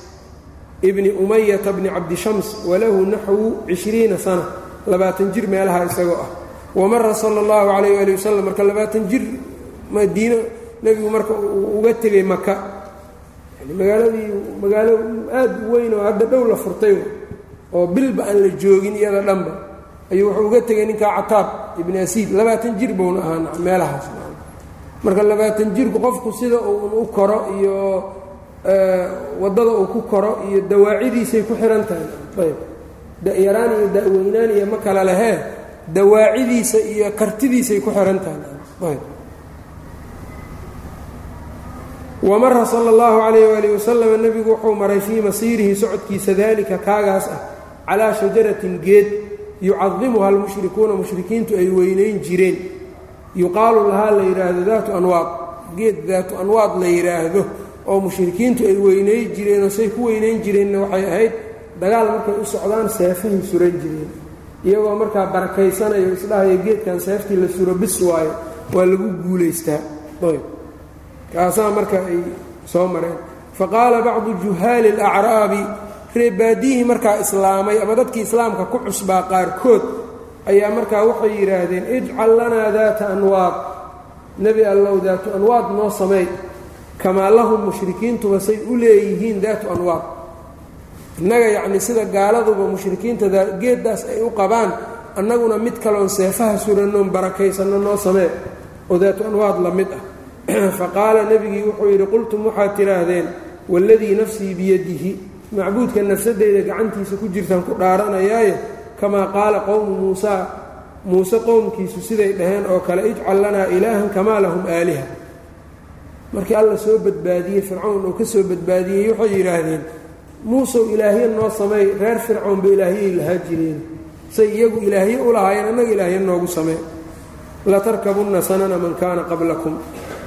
ibni umayata bni cabdishams walahu naxwu cishriina sana labaatan jir meelaha isagoo ah. Wamara sala allahu calayh ali wasalam marka labaatan jir madiino nebigu marka uga tegay maka magaaladii magaalo aad u weyn oo hadda dhow la furtay oo bilba aan la joogin iyada dhanba ayuu wuxuu uga tegay ninkaa cataab ibni asiid. Labaatan jir buuna ahaa meelahaas. Marka labaatan jirku qofku sida uun u koro iyo waddada uu ku koro iyo dawaacidiisay ku xihan tahay. Ayb. Da-yaraan iyo da-weynaan iyo ma kala lehee dawaacidiisa iyo kartidiisay ku xihan tahay. Wamara sala allahu calayh waali wasalam nebigu wuxuu maray fii masiirihi socodkiisa daalika kaagaas ah calaa shajaratin geed yucadimuha almushrikuuna mushrikiintu ay weynayn jireen. Yuqaalu lahaa la yidhaahdo daatu anwaad. Geed daatu anwaad la yidhaahdo oo mushrikiintu ay weynay jireenoo say ku weynayn jireenna waxay ahayd dagaal markay u socdaan seefahay suran jireen. Iyagoo markaa barakaysanayo isdhahaya geedkan seeftii la suro bis waayo waa lagu guulaystaa ayb. Kaasaa marka ay soo mareen. Fa qaala bacdu juhaali alacraabi reebaadiyihii markaa islaamay ama dadkii islaamka ku cusbaa qaarkood ayaa markaa waxay yidhaahdeen ijcal lanaa daata anwaad. Nebi allow daatu anwaad noo sameey kamaa lahum mushrikiintuba say u leeyihiin daatu anwaad innaga yacnii sida gaaladuba mushrikiinta geeddaas ay u qabaan annaguna mid kaloon seefaha surannoon barakaysanno noo samee oo daatu anwaad la mid ah. Fa qaala nebigii wuxuu yidhi qultum waxaad tidhaahdeen waaladii nafsii biyadihi. Macbuudka nafsadeyda gacantiisa ku jirtaan ku dhaaranayaaye kamaa qaala qowmu muusaa muuse qowmkiisu siday dhaheen oo kale ijcal lanaa ilaahan kamaa lahum aaliha markii alla soo badbaadiyey fircawn uu ka soo badbaadiyey waxay yidhaahdeen muusow ilaahyo noo sameey reer fircawnba ilaahyay lahaa jireen. Say iyagu ilaahyo u lahaayeen annaga ilaahyo noogu samee latarkabunna sanana man kaana qablakum.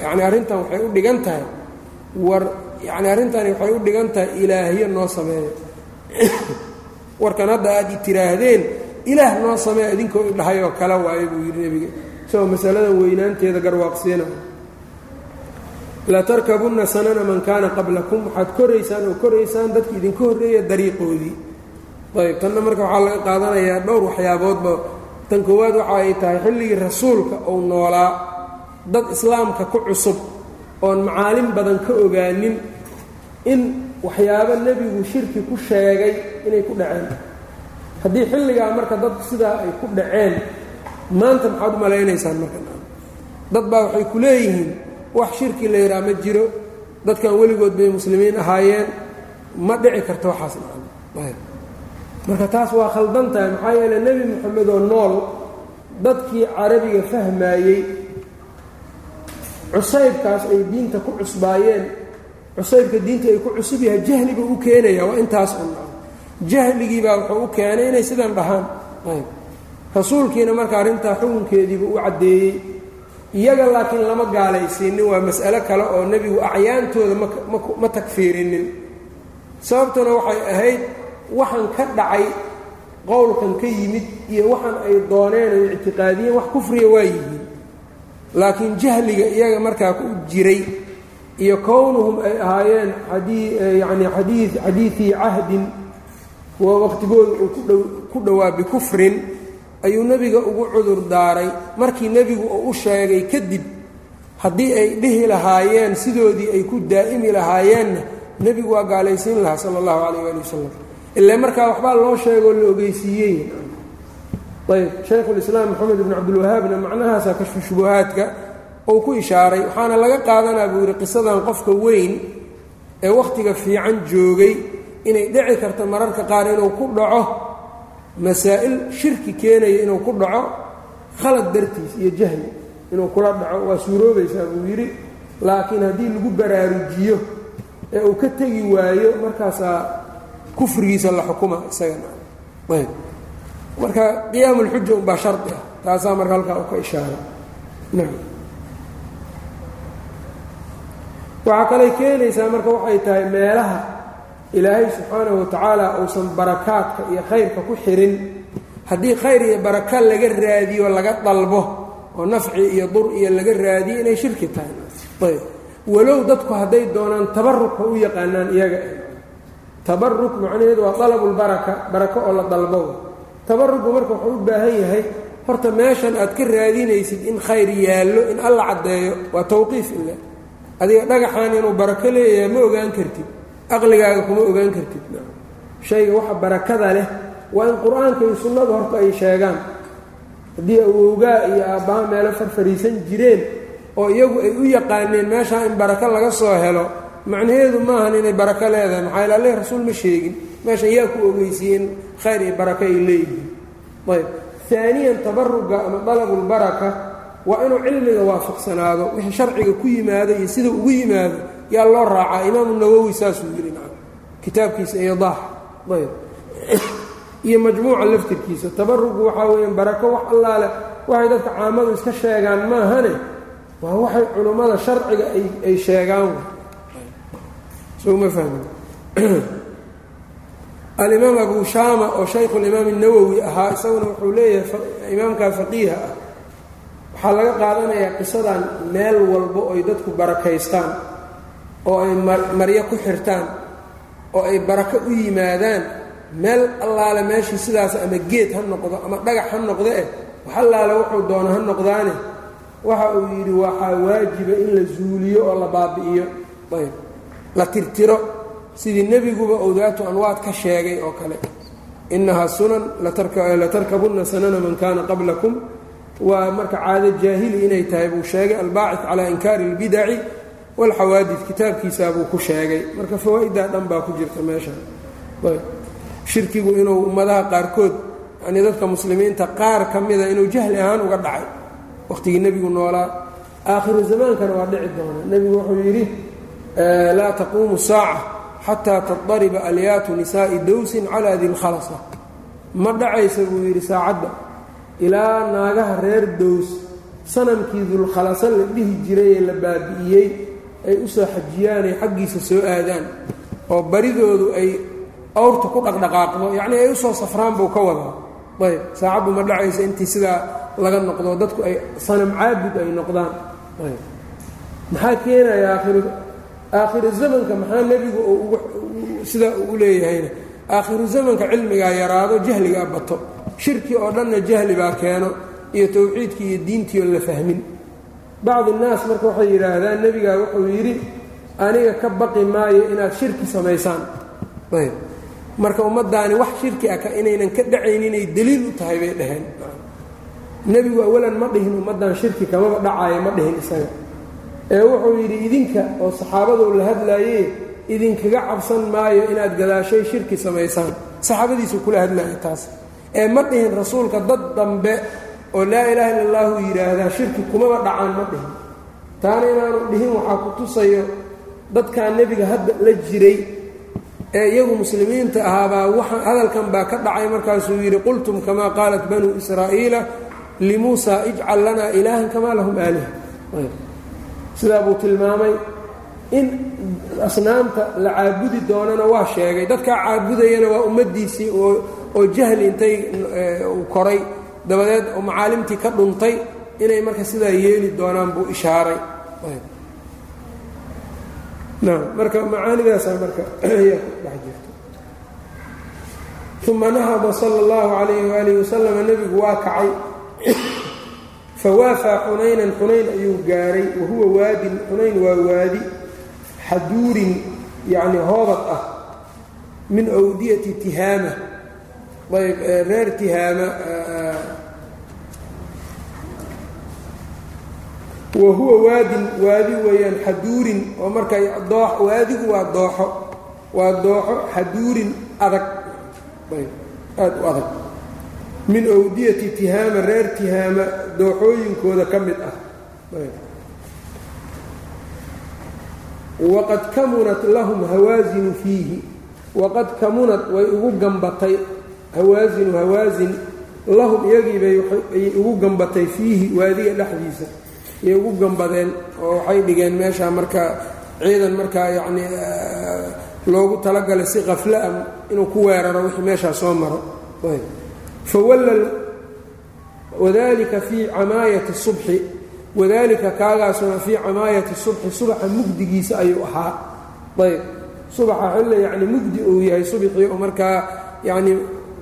Yacnii arrintan waxay u dhigan tahay. War yacni arrintani waxay u dhigan tahay ilaahyo noo sameeya warkan hadda aad i tiraahdeen ilaah noo samee idinkoo idhahayoo kale waaye buu yidhi nebiga. Isagoo masaladan weynaanteeda garwaaqsiina latarkabunna sanana man kaana qablakum. Waxaad koraysaan oo koraysaan dadki idinka horreeya dariiqoodii. Ayb tanna marka waxaa laga qaadanayaa dhowr waxyaaboodba. Tan koowaad waxa ay tahay xilligii rasuulka uu noolaa. Dad islaamka ku cusub oon macaalin badan ka ogaanin in waxyaabo nebigu shirki ku sheegay inay ku dhaceen. Haddii xilligaa marka dad sidaa ay ku dhaceen maanta maxaad u malaynaysaan marka. Dad baa waxay ku leeyihiin wax shirki la yidhaha ma jiro. Dadkan weligood bay muslimiin ahaayeen. Ma dhici karto waxaas marka taas waa khaldan tahay maxaa yeele nebi moxamed oo nool dadkii carabiga fahmaayey cusaybkaas ay diinta ku cusbaayeen. Cusaybka diinta ay ku cusub yahay jahliba u keenaya waa intaas un. Jahligiibaa wuxuu u keenay inay sidan dhahaan. Rasuulkiina marka arrintaa xukunkeediiba u caddeeyey iyaga laakiin lama gaalaysiinin waa mas'alo kale oo nebigu acyaantooda ma takfiirinin. Sababtuna waxay ahayd waxaan ka dhacay qowlkan ka yimid iyo waxaan ay dooneen ay ictiqaadiyeen wax kufriya waa yihiin. Laakiin jahliga iyaga markaa ku jiray iyo kownuhum ay ahaayeen yani adii xadiidii cahdin kuwa waqtigooda uu ku dhowaa bikufrin ayuu nebiga ugu cudur daaray. Markii nebigu uu u sheegay kadib haddii ay dhihi lahaayeen sidoodii ay ku daa'imi lahaayeenna nebigu waa gaalaysiin lahaa sala allahu calayh waali wasalam ilaa markaa waxbaa loo sheegoo la ogeysiiyey. Ayb shaykhulislaam moxamed ibnu cabdilwahaabna macnahaasa kashfu uu ku ishaaray. Waxaana laga qaadanaa buu yidhi qisadan qofka weyn ee wakhtiga fiican joogay inay dhici karto mararka qaar inuu ku dhaco masaa'il shirki keenaya inuu ku dhaco khalad dartiis iyo jahli inuu kula dhaco waa suuroobaysaa buu yidhi laakiin haddii lagu baraarujiyo ee uu ka tegi waayo markaasaa kufrigiisa la xukuma isagana ayb. Marka qiyaamu lxuja unbaa shardi ah taasaa marka halkaa u ka ishaaray nam waxaa kalay keenaysaa marka waxay tahay meelaha ilaahay subxaanahu watacaala uusan barakaadka iyo khayrka ku xirin. Haddii khayr iyo baraka laga raadiyo laga dalbo oo nafci iyo dur iyo laga raadiyo inay shirki tahay. Ayb. Walow dadku hadday doonaan tabarukha u yaqaanaan iyaga tabaruk macnaheedu waa dalabulbaraka barako oo la dalbo. Tabaruku marka wuxuu u baahan yahay horta meeshan aad ka raadinaysid in khayr yaallo in alla caddeeyo waa tawqiif ile adiga dhagaxan inuu barako leeyahay ma ogaan kartid aqligaaga kuma ogaan kartid. Shayga waxa barakada leh waa in qur'aanka iyo sunnadu horta ay sheegaan. Haddii awowgaa iyo aabbaha meelo farfariisan jireen oo iyagu ay u yaqaaneen meeshaa in barako laga soo helo macnaheedu maahan inay barako leedahay. Maxaa yl alle rasuul ma sheegin. Meeshan yaa ku ogeysiiyeen khayr iyo barako ay leeyihiin. Ayb aaniyan tabaruga ama dalabulbaraka waa inuu cilmiga waafaqsanaado wixii sharciga ku yimaado iyo sida ugu yimaado yaa loo raacaa imaamu nawowi saasuu na kitaabkiisa ayb. Iyo majmuuca laftirkiisa tabarugu waxaa weeyaan barako wax allaale waxay dadka caamadu iska sheegaan maahane? Waa waxay culummada sharciga ay sheegaan alimaam abu shaama oo shaykhulimaam الnawowi ahaa isaguna wuxuu leeyahay imaamkaa faqiiha ah waxaa laga qaadanayaa qisadan meel walbo oy dadku barakaystaan oo ay maryo ku xirtaan oo ay barako u yimaadaan meel allaale meeshii sidaas ama geed ha noqdo ama dhagax ha noqdo eh wax allaale wuxuu doono ha noqdaane waxa uu yidhi waxaa waajiba in la zuuliyo oo la baabi'iyo. Ayb. La tirtiro. Sidii nebiguba uu daatu anwaad ka sheegay oo kale. Innahaa sunan latarkabunna sanana man kaana qablakum. Waa marka caado jaahili inay tahay buu sheegay albaacid calaa inkaari اlbidaci wاlxawaadid kitaabkiisaa buu ku sheegay. Marka fawaa'idaa dhan baa ku jirta meesha. Shirkigu inuu ummadaha qaarkood yani dadka muslimiinta qaar ka mida inuu jahli ahaan uga dhacay. Wakhtigii nebigu noolaa. Aakhiru zamaankana waa dhici doona nebigu wuxuu yidhi laa taquumu saaca xataa tadariba alyaatu nisaa'i dowsin calaa dilkhalasa ma dhacaysa buu yidhi saacadda. Ilaa naagaha reer dows sanamkii dulkhalasa la dhihi jirayee la baabi'iyey ay u soo xajiyaanay xaggiisa soo aadaan oo baridoodu ay awrta ku dhaqdhaqaaqdo yacnii ay u soo safraan buu ka wadaa. Ayb saacaddu ma dhacaysa intii sidaa laga noqdo dadku ay sanam caabud ay noqdaan. Ayb. Maxaa keenaya aakhiru aakhiru zamanka maxaa nebigu sidaa uu u leeyahayna? Aakhiru zamanka cilmigaa yaraado jahligaa bato. Shirki oo dhanna jahli baa keeno iyo towxiidkii iyo diintii oo la fahmin bacdi innaas marka waxay yidhaahdaan nebigaa wuxuu yidhi aniga ka baqi maayo inaad shirki samaysaan. Ayb. Marka ummaddaani wax shirki ah inaynan ka dhacayn inay deliil u tahay bay dhaheen. Nebigu awalan ma dhihin ummaddan shirki kamaba dhacaayo ma dhihin isaga. Ee wuxuu yidhi idinka oo saxaabaduu la hadlaayee idinkaga cabsan maayo inaad gadaashay shirki samaysaan. Saxaabadiisuu kula hadlaaya taas. Ee ma dhihin rasuulka dad dambe oo laa ilaaha illa allahu yidhaahdaa shirki kumaba dhacaan ma dhihin. Taana inaanu dhihin waxaa ku tusayo dadkaa nebiga hadda la jiray ee iyagu muslimiinta ahaabaa hadalkan baa ka dhacay markaasuu yidhi qultum kamaa qaalat banuu israa'iila limuusaa ijcal lanaa ilaahan kamaa lahum aaliha sidaa buu tilmaamay in asnaamta la caabudi doonana waa sheegay. Dadkaa caabudayana waa ummaddiisii oo jahli intay koray dabadeed oo macaalimtii ka dhuntay inay marka sidaa yeeli doonaan buu ishaaray. Marka macaanidaasaa marka uma nahada sala اllahu calayhi waalihi wasalam nebigu waa kacay. Fawaafaa xunaynan xunayn ayuu gaaray wahuwa waadin xunayn waa waadi xaduurin yacni hoobad ah min awdiyati tihaama. Ayb reer tihaama wa huwa waadin waadi weeyaan xaduurin oo marka waadigu waa dooxo waa dooxo xaduurin adag. Aad u adag. Min awdiyati tihaama reer tihaama dooxooyinkooda ka mid ah. Waqad kamunat lahum hawaasinu fiihi. Waqad kamunad way ugu gambatay hawaasinu hawaasin lahum iyagiibay ayay ugu gambatay fiihi waadiga dhexdiisa ayay ugu gambadeen oo waxay dhigeen meeshaa marka ciidan markaa yacni loogu talagalay si qafla-a inuu ku weeraro wixii meeshaa soo maro. Fawalla wadalika fii camaayati subxi wadalika kaagaasuna fii camaayati subxi subaxa mugdigiisa ayuu ahaa. Ayb. Subaxa xille yacni mugdi uu yahay subxii oo markaa yacni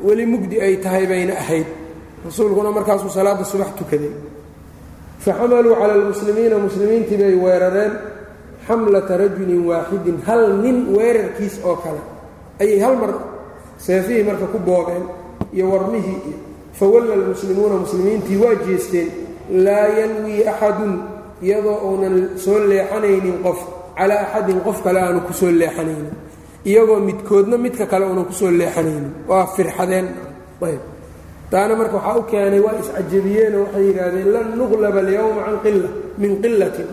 weli mugdi ay tahay bayna ahayd. Rasuulkuna markaasuu salaada subax tukaday faxamaluu cala almuslimiina muslimiintii bay weerareen xamlata rajulin waaxidin hal nin weerarkiis oo kale ayay hal mar seefihii marka ku boogeen iyo warmihii iyo fawalla almuslimuuna muslimiintii waa jeesteen laa yanwii axadun iyadoo uunan soo leexanaynin qof calaa axadin qof kale aanu ku soo leexanaynin iyagoo midkoodna midka kale uunan ku soo leexanaynin waa firxadeen. Ayb taana marka waxaa u keenay waa iscajabiyeenoo waxay yidhaahdeen lan nuqlaba alyowma can qila min qilatin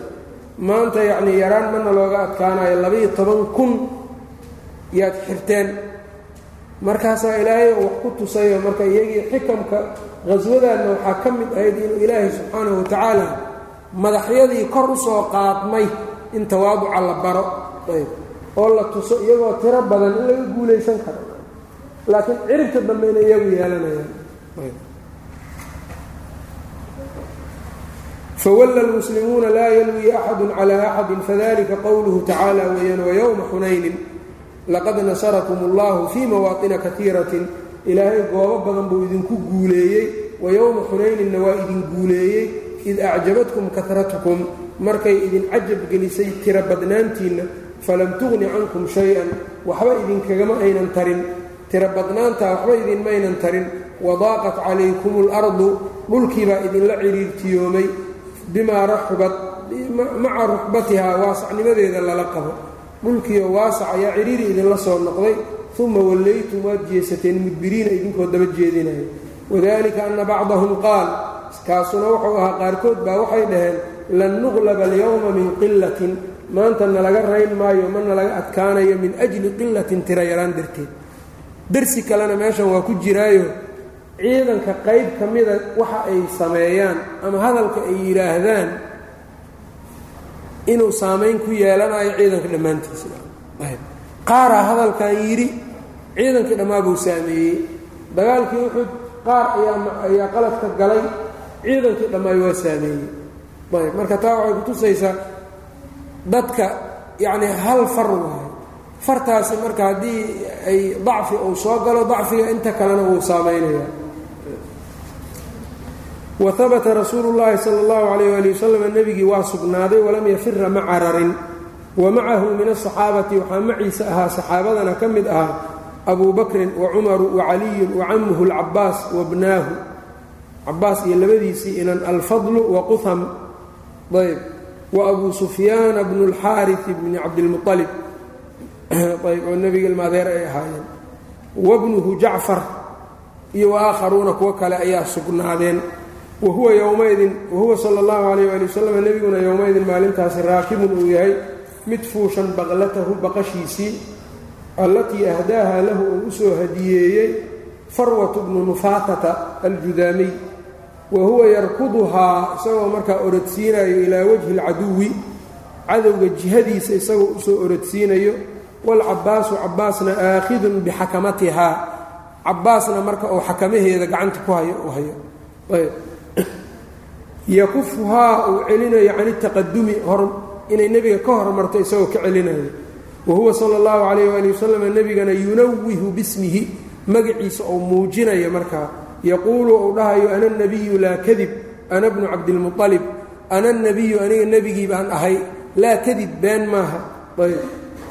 maanta yacnii yaraan mana looga adkaanayo labaiyo toban kun yaad xirteen. Markaasaa ilaahay oo wax ku tusayo marka iyagii xikamka qhaswadaanna waxaa ka mid ahayd inuu ilaahay subxaanahu watacaala madaxyadii kor u soo qaadmay in tawaaduca la baro. Ayb. Oo la tuso iyagoo tiro badan in laga guulaysan karo. Laakiin ciribta dambeyna iyagu yeelanayaan fawalla almuslimuuna laa yanwii axadu calaa axadin fadalika qowluhu tacaala weeyaan wayowma xunaynin laqad nasarakum allahu fii mawaaطina kaiiratin ilaahay goobo badan buu idinku guuleeyey wayowma xunayninna waa idin guuleeyey id acjabatkum karatkum markay idin cajab gelisay tiro badnaantiinna falam tugni cankum shay-an waxba idinkagama aynan tarin tiro badnaantaa waxba idinmaynan tarin wadaaqat calaykum اlardu dhulkiibaa idinla ciriirtiyoomay bimaa raxubat maca ruxbatihaa waasacnimadeeda lala qabo. Dhulkiio waasac ayaa ciriiri idinla soo noqday uma wallaytum waad jeesateen mudbiriina idinkoo daba jeedinaya. Wadalika ana bacdahum qaal kaasuna wuxuu ahaa qaarkood baa waxay dhaheen lan nuqlaba alyowma min qilatin maanta nalaga rayn maayo ma nalaga adkaanayo min ajli qilatin tira yaraan darteed. Darsi kalena meeshan waa ku jiraayo ciidanka qayb ka mida waxa ay sameeyaan ama hadalka ay yidhaahdaan inuu saamayn ku yeelanayo ciidanka dhammaantiisa. Qaaraa hadalkan yidhi ciidankii dhammaabuu saameeyey. Dagaalkii uxud qaar ayaa qaladka galay. Ciidankii dhammaay waa saameeyey. Ayb. Marka taa waxay kutusaysaa dadka yacni hal far waayo fartaasi marka haddii ay dacfi uu soo galo dacfiga inta kalena wuu saamaynaya wa habata rasuulu llaahi sala allahu calayh ali wasalam nebigii waa sugnaaday walam yafira ma cararin. Wa macahu min asaxaabati waxaa maciisa ahaa saxaabadana ka mid ahaa abu bakrin wa cumaru wa caliyun wa camuhu alcabaas wa bnaahu cabaas iyo labadiisii inan alfadlu wa quham ayb. Wa abu sufyaana bnu اlxaari bni cabdilmualib ayb oo nebiga ilmaadeer ay ahaayeen. Wabnuhu jacfar iyo waakharuuna kuwo kale ayaa sugnaadeen wahuwa yowmaidin wahuwa sala اllahu alayh ali wasalam nebiguna yowmaidin maalintaasi raakibun uu yahay mid fuushan baqlatahu baqashiisii allatii ahdaaha lahu uu u soo hadiyeeyey farwatu bnu nufaatata aljudaamiy wa huwa yarkuduhaa isagoo markaa orodsiinayo ilaa wajhi اlcaduwi cadowga jihadiisa isagoo u soo orodsiinayo waalcabaasu cabaasna aakhidun bixakamatihaa cabaasna marka uu xakamaheeda gacanta ku hayo u hayo. Ayb yakufuhaa uu celinayo can itaqadumi inay nebiga ka hormarto isagoo ka celinayo. Wa huwa sala اllahu calayh waali wasalam nebigana yunawihu bismihi magaciisa ou muujinayo markaa yaquulu uu dhahayo ana nabiyu laa kadib ana bnu cabdilmualib ana nabiyu aniga nebigii baan ahay laa kadib been maaha. Ayb.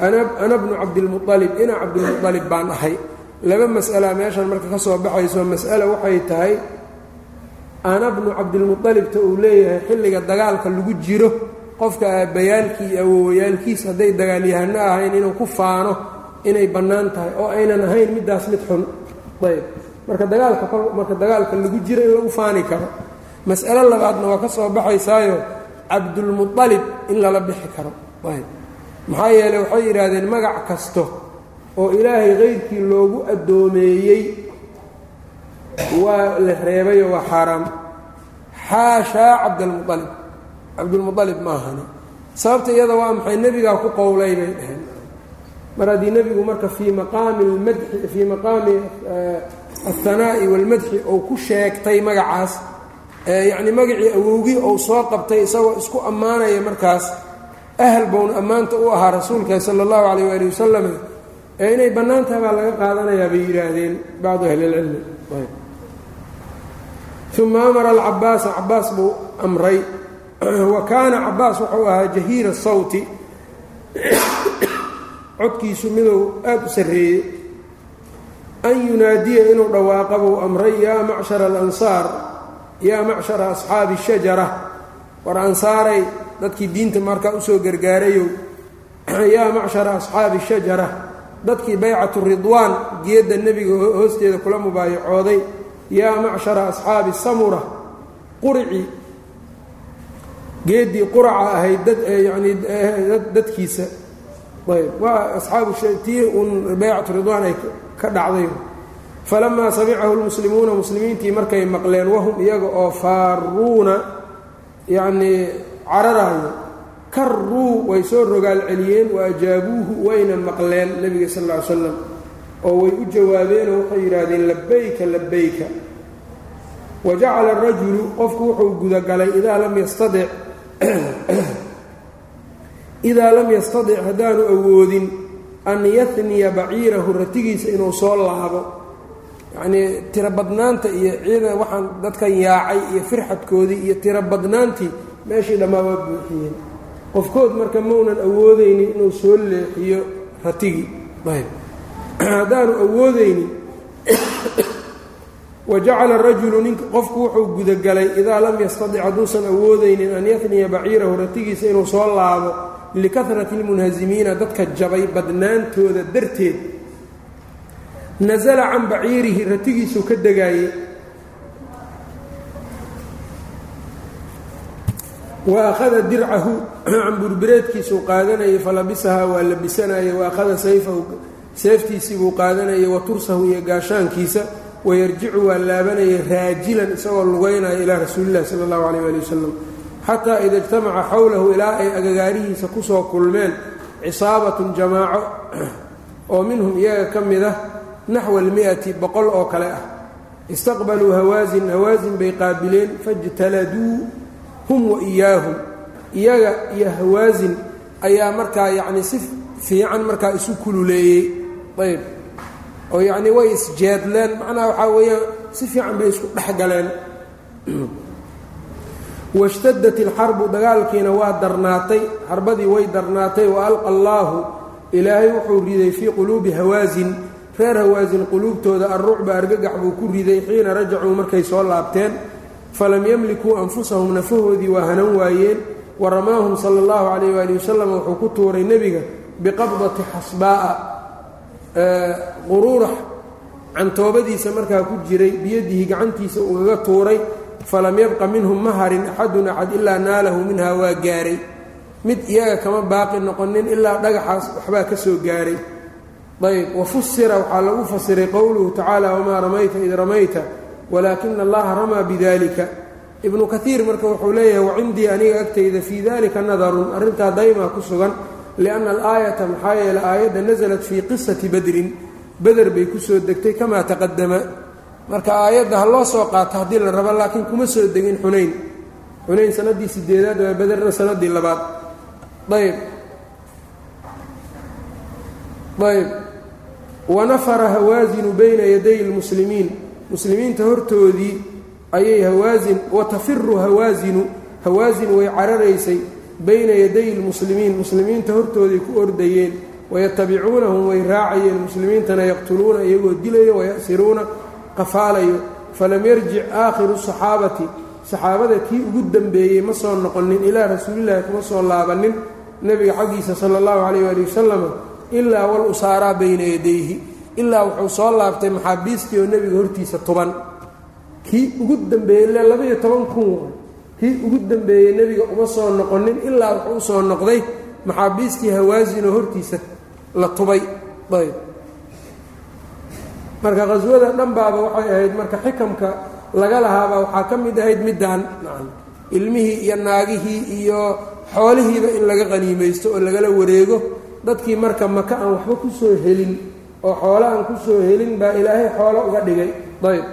Ana bnu cabdilmualib ina cabdilmualib baan ahay. Laba mas'ala meeshan marka ka soo baxayso mas'ala waxay tahay ana bnu cabdilmualibta uu leeyahay xilliga dagaalka lagu jiro qofka aabbayaalkii iyo awowayaalkiis hadday dagaalyahano ahayn inuu ku faano inay bannaan tahay oo aynan ahayn middaas mid xun. Ayb. Marka dagaalka marka dagaalka lagu jiro in lagu faani karo mas'alo labaadna waa ka soo baxaysaayo cabdulmualib in lala bixi karo. Ayb. Maxaa yeeley waxay yidhaahdeen magac kasto oo ilaahay kayrkii loogu addoomeeyey waa la reebayoo waa xaaraam. Xaashaa cabdalmualib cabdulmualib ma ahani sababta iyada waa maxay? Nebigaa ku qowlay bay dhaheen. Mar haddii nebigu marka fii maqaami almadxi fii maqaami alhanaa'i waalmadxi uu ku sheegtay magacaas yacni magacii awowgii uu soo qabtay isagoo isku ammaanaya markaas ahal bowna ammaanta u ahaa rasuulka sala allahu calayh waali wasalam ee inay bannaan tahay baa laga qaadanayaa bay yidhaahdeen bacdu ahli ilcilmi uma amara alcabaasa cabaas buu amray wa kaana cabaas wuxuu ahaa jahiira sawti codkiisu miduu aada u sarreeyey an yunaadiya inuu dhawaaqa buu amray yaa macshara alansaar yaa macshara asxaabi shajara war ansaaray dadkii diinta markaa u soo gargaarayow yaa macshara asxaabi shajara dadkii baycatu ridwaan geedda nebiga hoosteeda kula mubaayacooday yaa macshara asxaabi samura qurici geeddii quraca ahayd dad yanii dadkiisa. Ayb waa asxaabu tii uun baycatu ridwaan ay ka dhacday. Falamaa samicahu lmuslimuuna muslimiintii markay maqleen wahum iyaga oo faaruuna yacnii cararaayo. Karruu way soo rogaal celiyeen wa ajaabuuhu wayna maqleen nebiga sal lla ly slam oo way u jawaabeenoo waxay yidhaahdeen labayka labayka wa jacala arajulu qofku wuxuu gudagalay idaa lam yastadic idaa lam yastadic haddaanu awoodin an yahniya baciirahu ratigiisa inuu soo laabo. Yacnii tiro badnaanta iyo ciidan waxaan dadkan yaacay iyo firxadkoodii iyo tiro badnaantii meeshii dhammaa waa buuxiyeen. Qofkood marka maunan awoodaynin inuu soo leexiyo ratigii. Ayb haddaanu awoodaynin wajacala rajulu nink qofku wuxuu gudagalay idaa lam yastadic hadduusan awoodaynin an yafniya baciirahu ratigiisa inuu soo laabo likahrati lmunhasimiina dadka jabay badnaantooda darteed. Nasala can baciirihi ratigiisuu ka degaayey wa akhada dircahu camburbireedkiisuu qaadanayay falabisahaa waa labisanayay wa akhada sayfahu seeftiisii buu qaadanayay wa tursahu iyo gaashaankiisa wayarjicu waa laabanayay raajilan isagoo lugaynaya ilaa rasuulillahi sala allahu calayh ali wasalam xataa ida ijtamaca xowlahu ilaa ay agagaarihiisa ku soo kulmeen cisaabatun jamaaco oo minhum iyaga ka mid ah naxwa almi'ati boqol oo kale ah. Istaqbaluu hawaasin hawaasin bay qaabileen fajtaladuu hum wa iyaahum. Iyaga iyo hawaasin ayaa markaa yacni si fiican markaa isu kululeeyey ayb oo yacnii way isjeedleen macnaha waxaa weeyaan si fiican bay isku dhex galeen. Washtadat ilxarbu dagaalkiina waa darnaatay. Xarbadii way darnaatay. Wa alqa allaahu. Ilaahay wuxuu riday fii quluubi hawaasin. Reer hawaasin quluubtooda alrucba argagax buu ku riday xiina rajacuu markay soo laabteen. Falam yamlikuu anfusahum nafahoodii waa hanan waayeen. Wa ramaahum sala allahu calayh waali wasalam wuxuu ku tuuray nebiga biqabdati xasbaa'a quruurax cantoobadiisa markaa ku jiray biyadihi gacantiisa ugaga tuuray falam yabqa minhum ma harin axadun axad ilaa naalahu minhaa waa gaaray. Mid iyaga kama baaqi noqonin ilaa dhagaxaas waxbaa ka soo gaaray. Ayb wafusira waxaa lagu fasiray qowluhu tacaala wamaa ramayta id ramayta walaakina allaha ramaa bidalika ibnu kaiir marka wuxuu leeyahay wacindii aniga agtayda fii dalika nadarun arrintaa daymaa ku sugan lianna alaayata maxaa yeele aayadda nasalat fii qisati badrin beder bay ku soo degtay kamaa taqadama marka aayadda ha loo soo qaato haddii la rabo laakiin kuma soo degin xunayn xunayn sannaddii sideedaad waa bederna sannaddii labaad ayb ayb wanafara hawaasinu bayna yaday lmuslimiin muslimiinta hortoodii ayay hawaasin watafiru hawaasinu hawaasin way cararaysay bayna yaday lmuslimiin. Muslimiinta hortooday ku ordayeen wayatabicuunahum way raacayeen. Muslimiintana yaqtuluuna iyagoo dilayo wayasiruuna qafaalayo. Falam yarjic aakhiru saxaabati. Saxaabada kii ugu dembeeyey ma soo noqonin ilaa rasuulillaahi kuma soo laabanin nebiga xaggiisa sala allahu calayh waali wasalam ilaa wal usaaraa bayna yadayhi. Ilaa wuxuu soo laabtay maxaabiistii oo nebiga hortiisa tuban. Kii ugu dembeeyey ilaa labaiyo toban kun kii ugu dembeeyey nebiga uma soo noqonin ilaa wuxuu u soo noqday maxaabiistii hawaasinoo hortiisa la tubay. Ayb. Marka qhaswada dhanbaaba waxay ahayd marka xikamka laga lahaabaa waxaa ka mid ahayd middaan ilmihii iyo naagihii iyo xoolihiiba in laga qaniimaysto oo lagala wareego. Dadkii marka maka aan waxba ku soo helin oo xoolo aan ku soo helin baa ilaahay xoolo uga dhigay. Ayb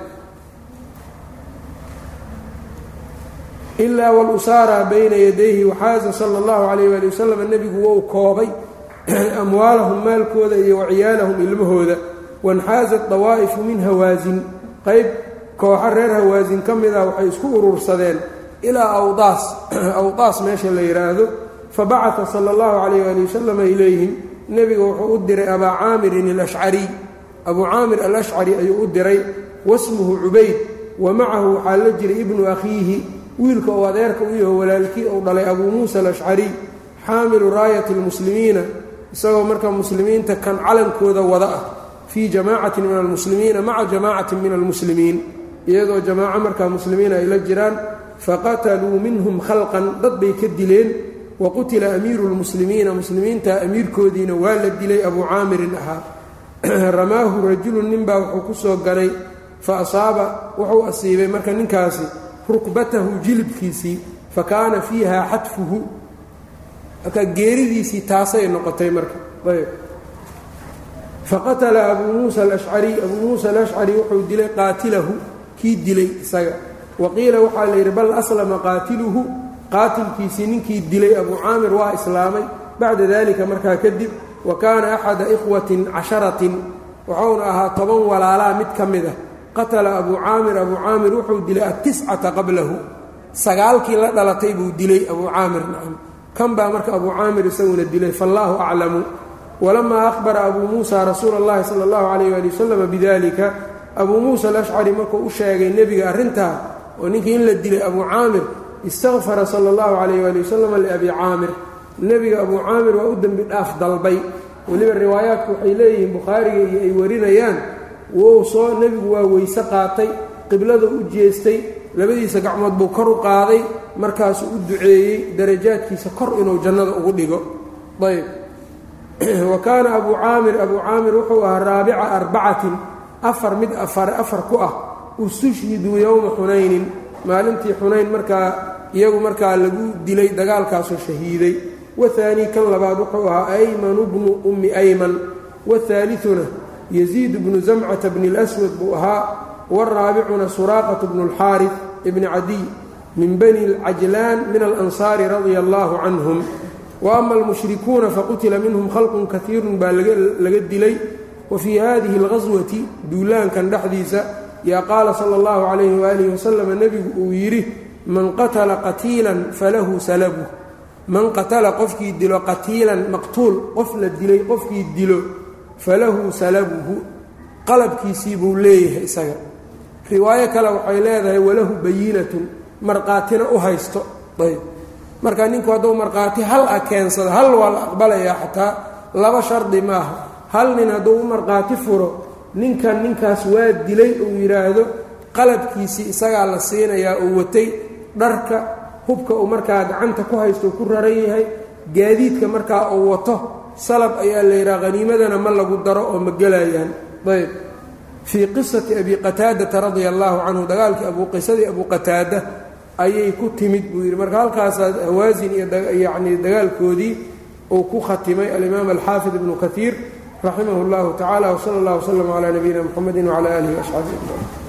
ilaa walusaara bayna yadayhi waxaaza sala allahu calayh waali wasalam nebigu wou koobay amwaalahum maalkooda iyo waciyaalahum ilmahooda. Wanxaasat dawaa'ifu min hawaasin qayb kooxo reer hawaasin ka mida waxay isku urursadeen ilaa awdaas. Awdaas meesha la yidhaahdo fabacata sala allahu calayh waali wasalam ilayhim nebiga wuxuu u diray abaa caamirin alashcariy abuu caamir alashcari ayuu u diray wasmuhu cubayd wa macahu waxaa la jiray ibnu akhiihi wiilka uu adeerka u yaho walaalkii uu dhalay abuu muusa alashcariy xaamilu raayati lmuslimiina isagoo marka muslimiinta kan calankooda wada ah fii jamaacatin min almuslimiina maca jamaacatin min almuslimiin. Iyadoo jamaaco markaa muslimiin ay la jiraan faqataluu minhum khalqan dad bay ka dileen wa qutila amiiru lmuslimiina muslimiinta amiirkoodiina waa la dilay abuu caamirin ahaa. Ramaahu rajulun ninbaa wuxuu ku soo ganay fa asaaba wuxuu asiibay marka ninkaasi rukbatahu jilibkiisii fa kaana fiiha xadfuhu marka geeridiisii taasay noqotay marka ayb. Faqatala abuu muusa alashcariy abuu muusa alashcari wuxuu dilay qaatilahu kii dilay isaga. Wa qiila waxaa la yidhi bal aslama qaatiluhu. Qaatilkiisii ninkii dilay abuu caamir waa islaamay. Bacda dalika markaa kadib wa kaana axada ikhwatin casharatin wuxuuna ahaa toban walaalaa mid ka mid ah qatala abuu caamir abuu caamir wuxuu dilay atiscata qablahu sagaalkii la dhalatay buu dilay abuu caamir nacam kan baa marka abuu caamir isaguna dilay faallaahu aclamu walamaa ahbara abuu muusa rasuula اllahi sala اllahu calayh ali wasalama bidalika abuu muusa alashcari markuu u sheegay nebiga arrintaa oo ninkii in la dilay abuu caamir istakfara sala اllahu calayh ali wasalam liabi caamir nebiga abuu caamir waa u dembi dhaaf dalbay weliba riwaayaadku waxay leeyihiin bukhaariga iyo ay warinayaan wou soo nebigu waa weyse qaatay qiblada u jeestay labadiisa gacmood buu kor u qaaday markaasuu u duceeyey darajaadkiisa kor inuu jannada ugu dhigo. Ayb wa kaana abuu caamir abuu caamir wuxuu ahaa raabica arbacatin afar mid afar ku ah ustushhiduu yowma xunaynin maalintii xunayn markaa iyagu markaa lagu dilay dagaalkaasoo shahiiday. Wahaanii kan labaad wuxuu ahaa aymanu bnu ummi ayman. Wahaaliuna yaziid bnu zamcata bni اlswad buu ahaa waraabicuna suraaqat bnu اlxaarif bni cadiy min bani اlcajlaan min alansaari radia allahu canhum wa ama almushrikuuna faqutila minhum khalqun kaiirun baa laga dilay wa fii hadihi اlghaswati duulaankan dhexdiisa yaa qaala sala اllahu calayhi waalihi wasalam nebigu uu yidhi man qatala qatiilan falahu salabu man qatala qofkii dilo qatiilan maqtuul qof la dilay qofkii dilo falahu salabuhu qalabkiisii buu leeyahay isaga. Riwaayo kale waxay leedahay walahu bayinatun marqaatina u haysto. Ayb. Marka ninku hadduu markhaati hal a keensado hal waa la aqbalayaa xataa laba shardi maaha. Hal nin hadduu u markhaati furo ninkan ninkaas waa dilay uu yidhaahdo qalabkiisii isagaa la siinayaa uu watay dharka hubka uu markaa gacanta ku haysto ku raran yahay gaadiidka markaa uu wato salab ayaa la yidhaha haniimadana ma lagu daro oo ma gelayaan. Ayb. Fii qisati abi qataadata radia allaahu canhu dagaalkii abuqisadii abu qataada ayay ku timid buu yidhi. Marka halkaasaa hawaasin iyo yacnii dagaalkoodii uu ku khatimay alimaam alxaafid ibnu kaiir raximah اllahu tacala wsala اllah wslm calaa nabiyina mxamedi wcala alihi waasxaabihi ajmaciin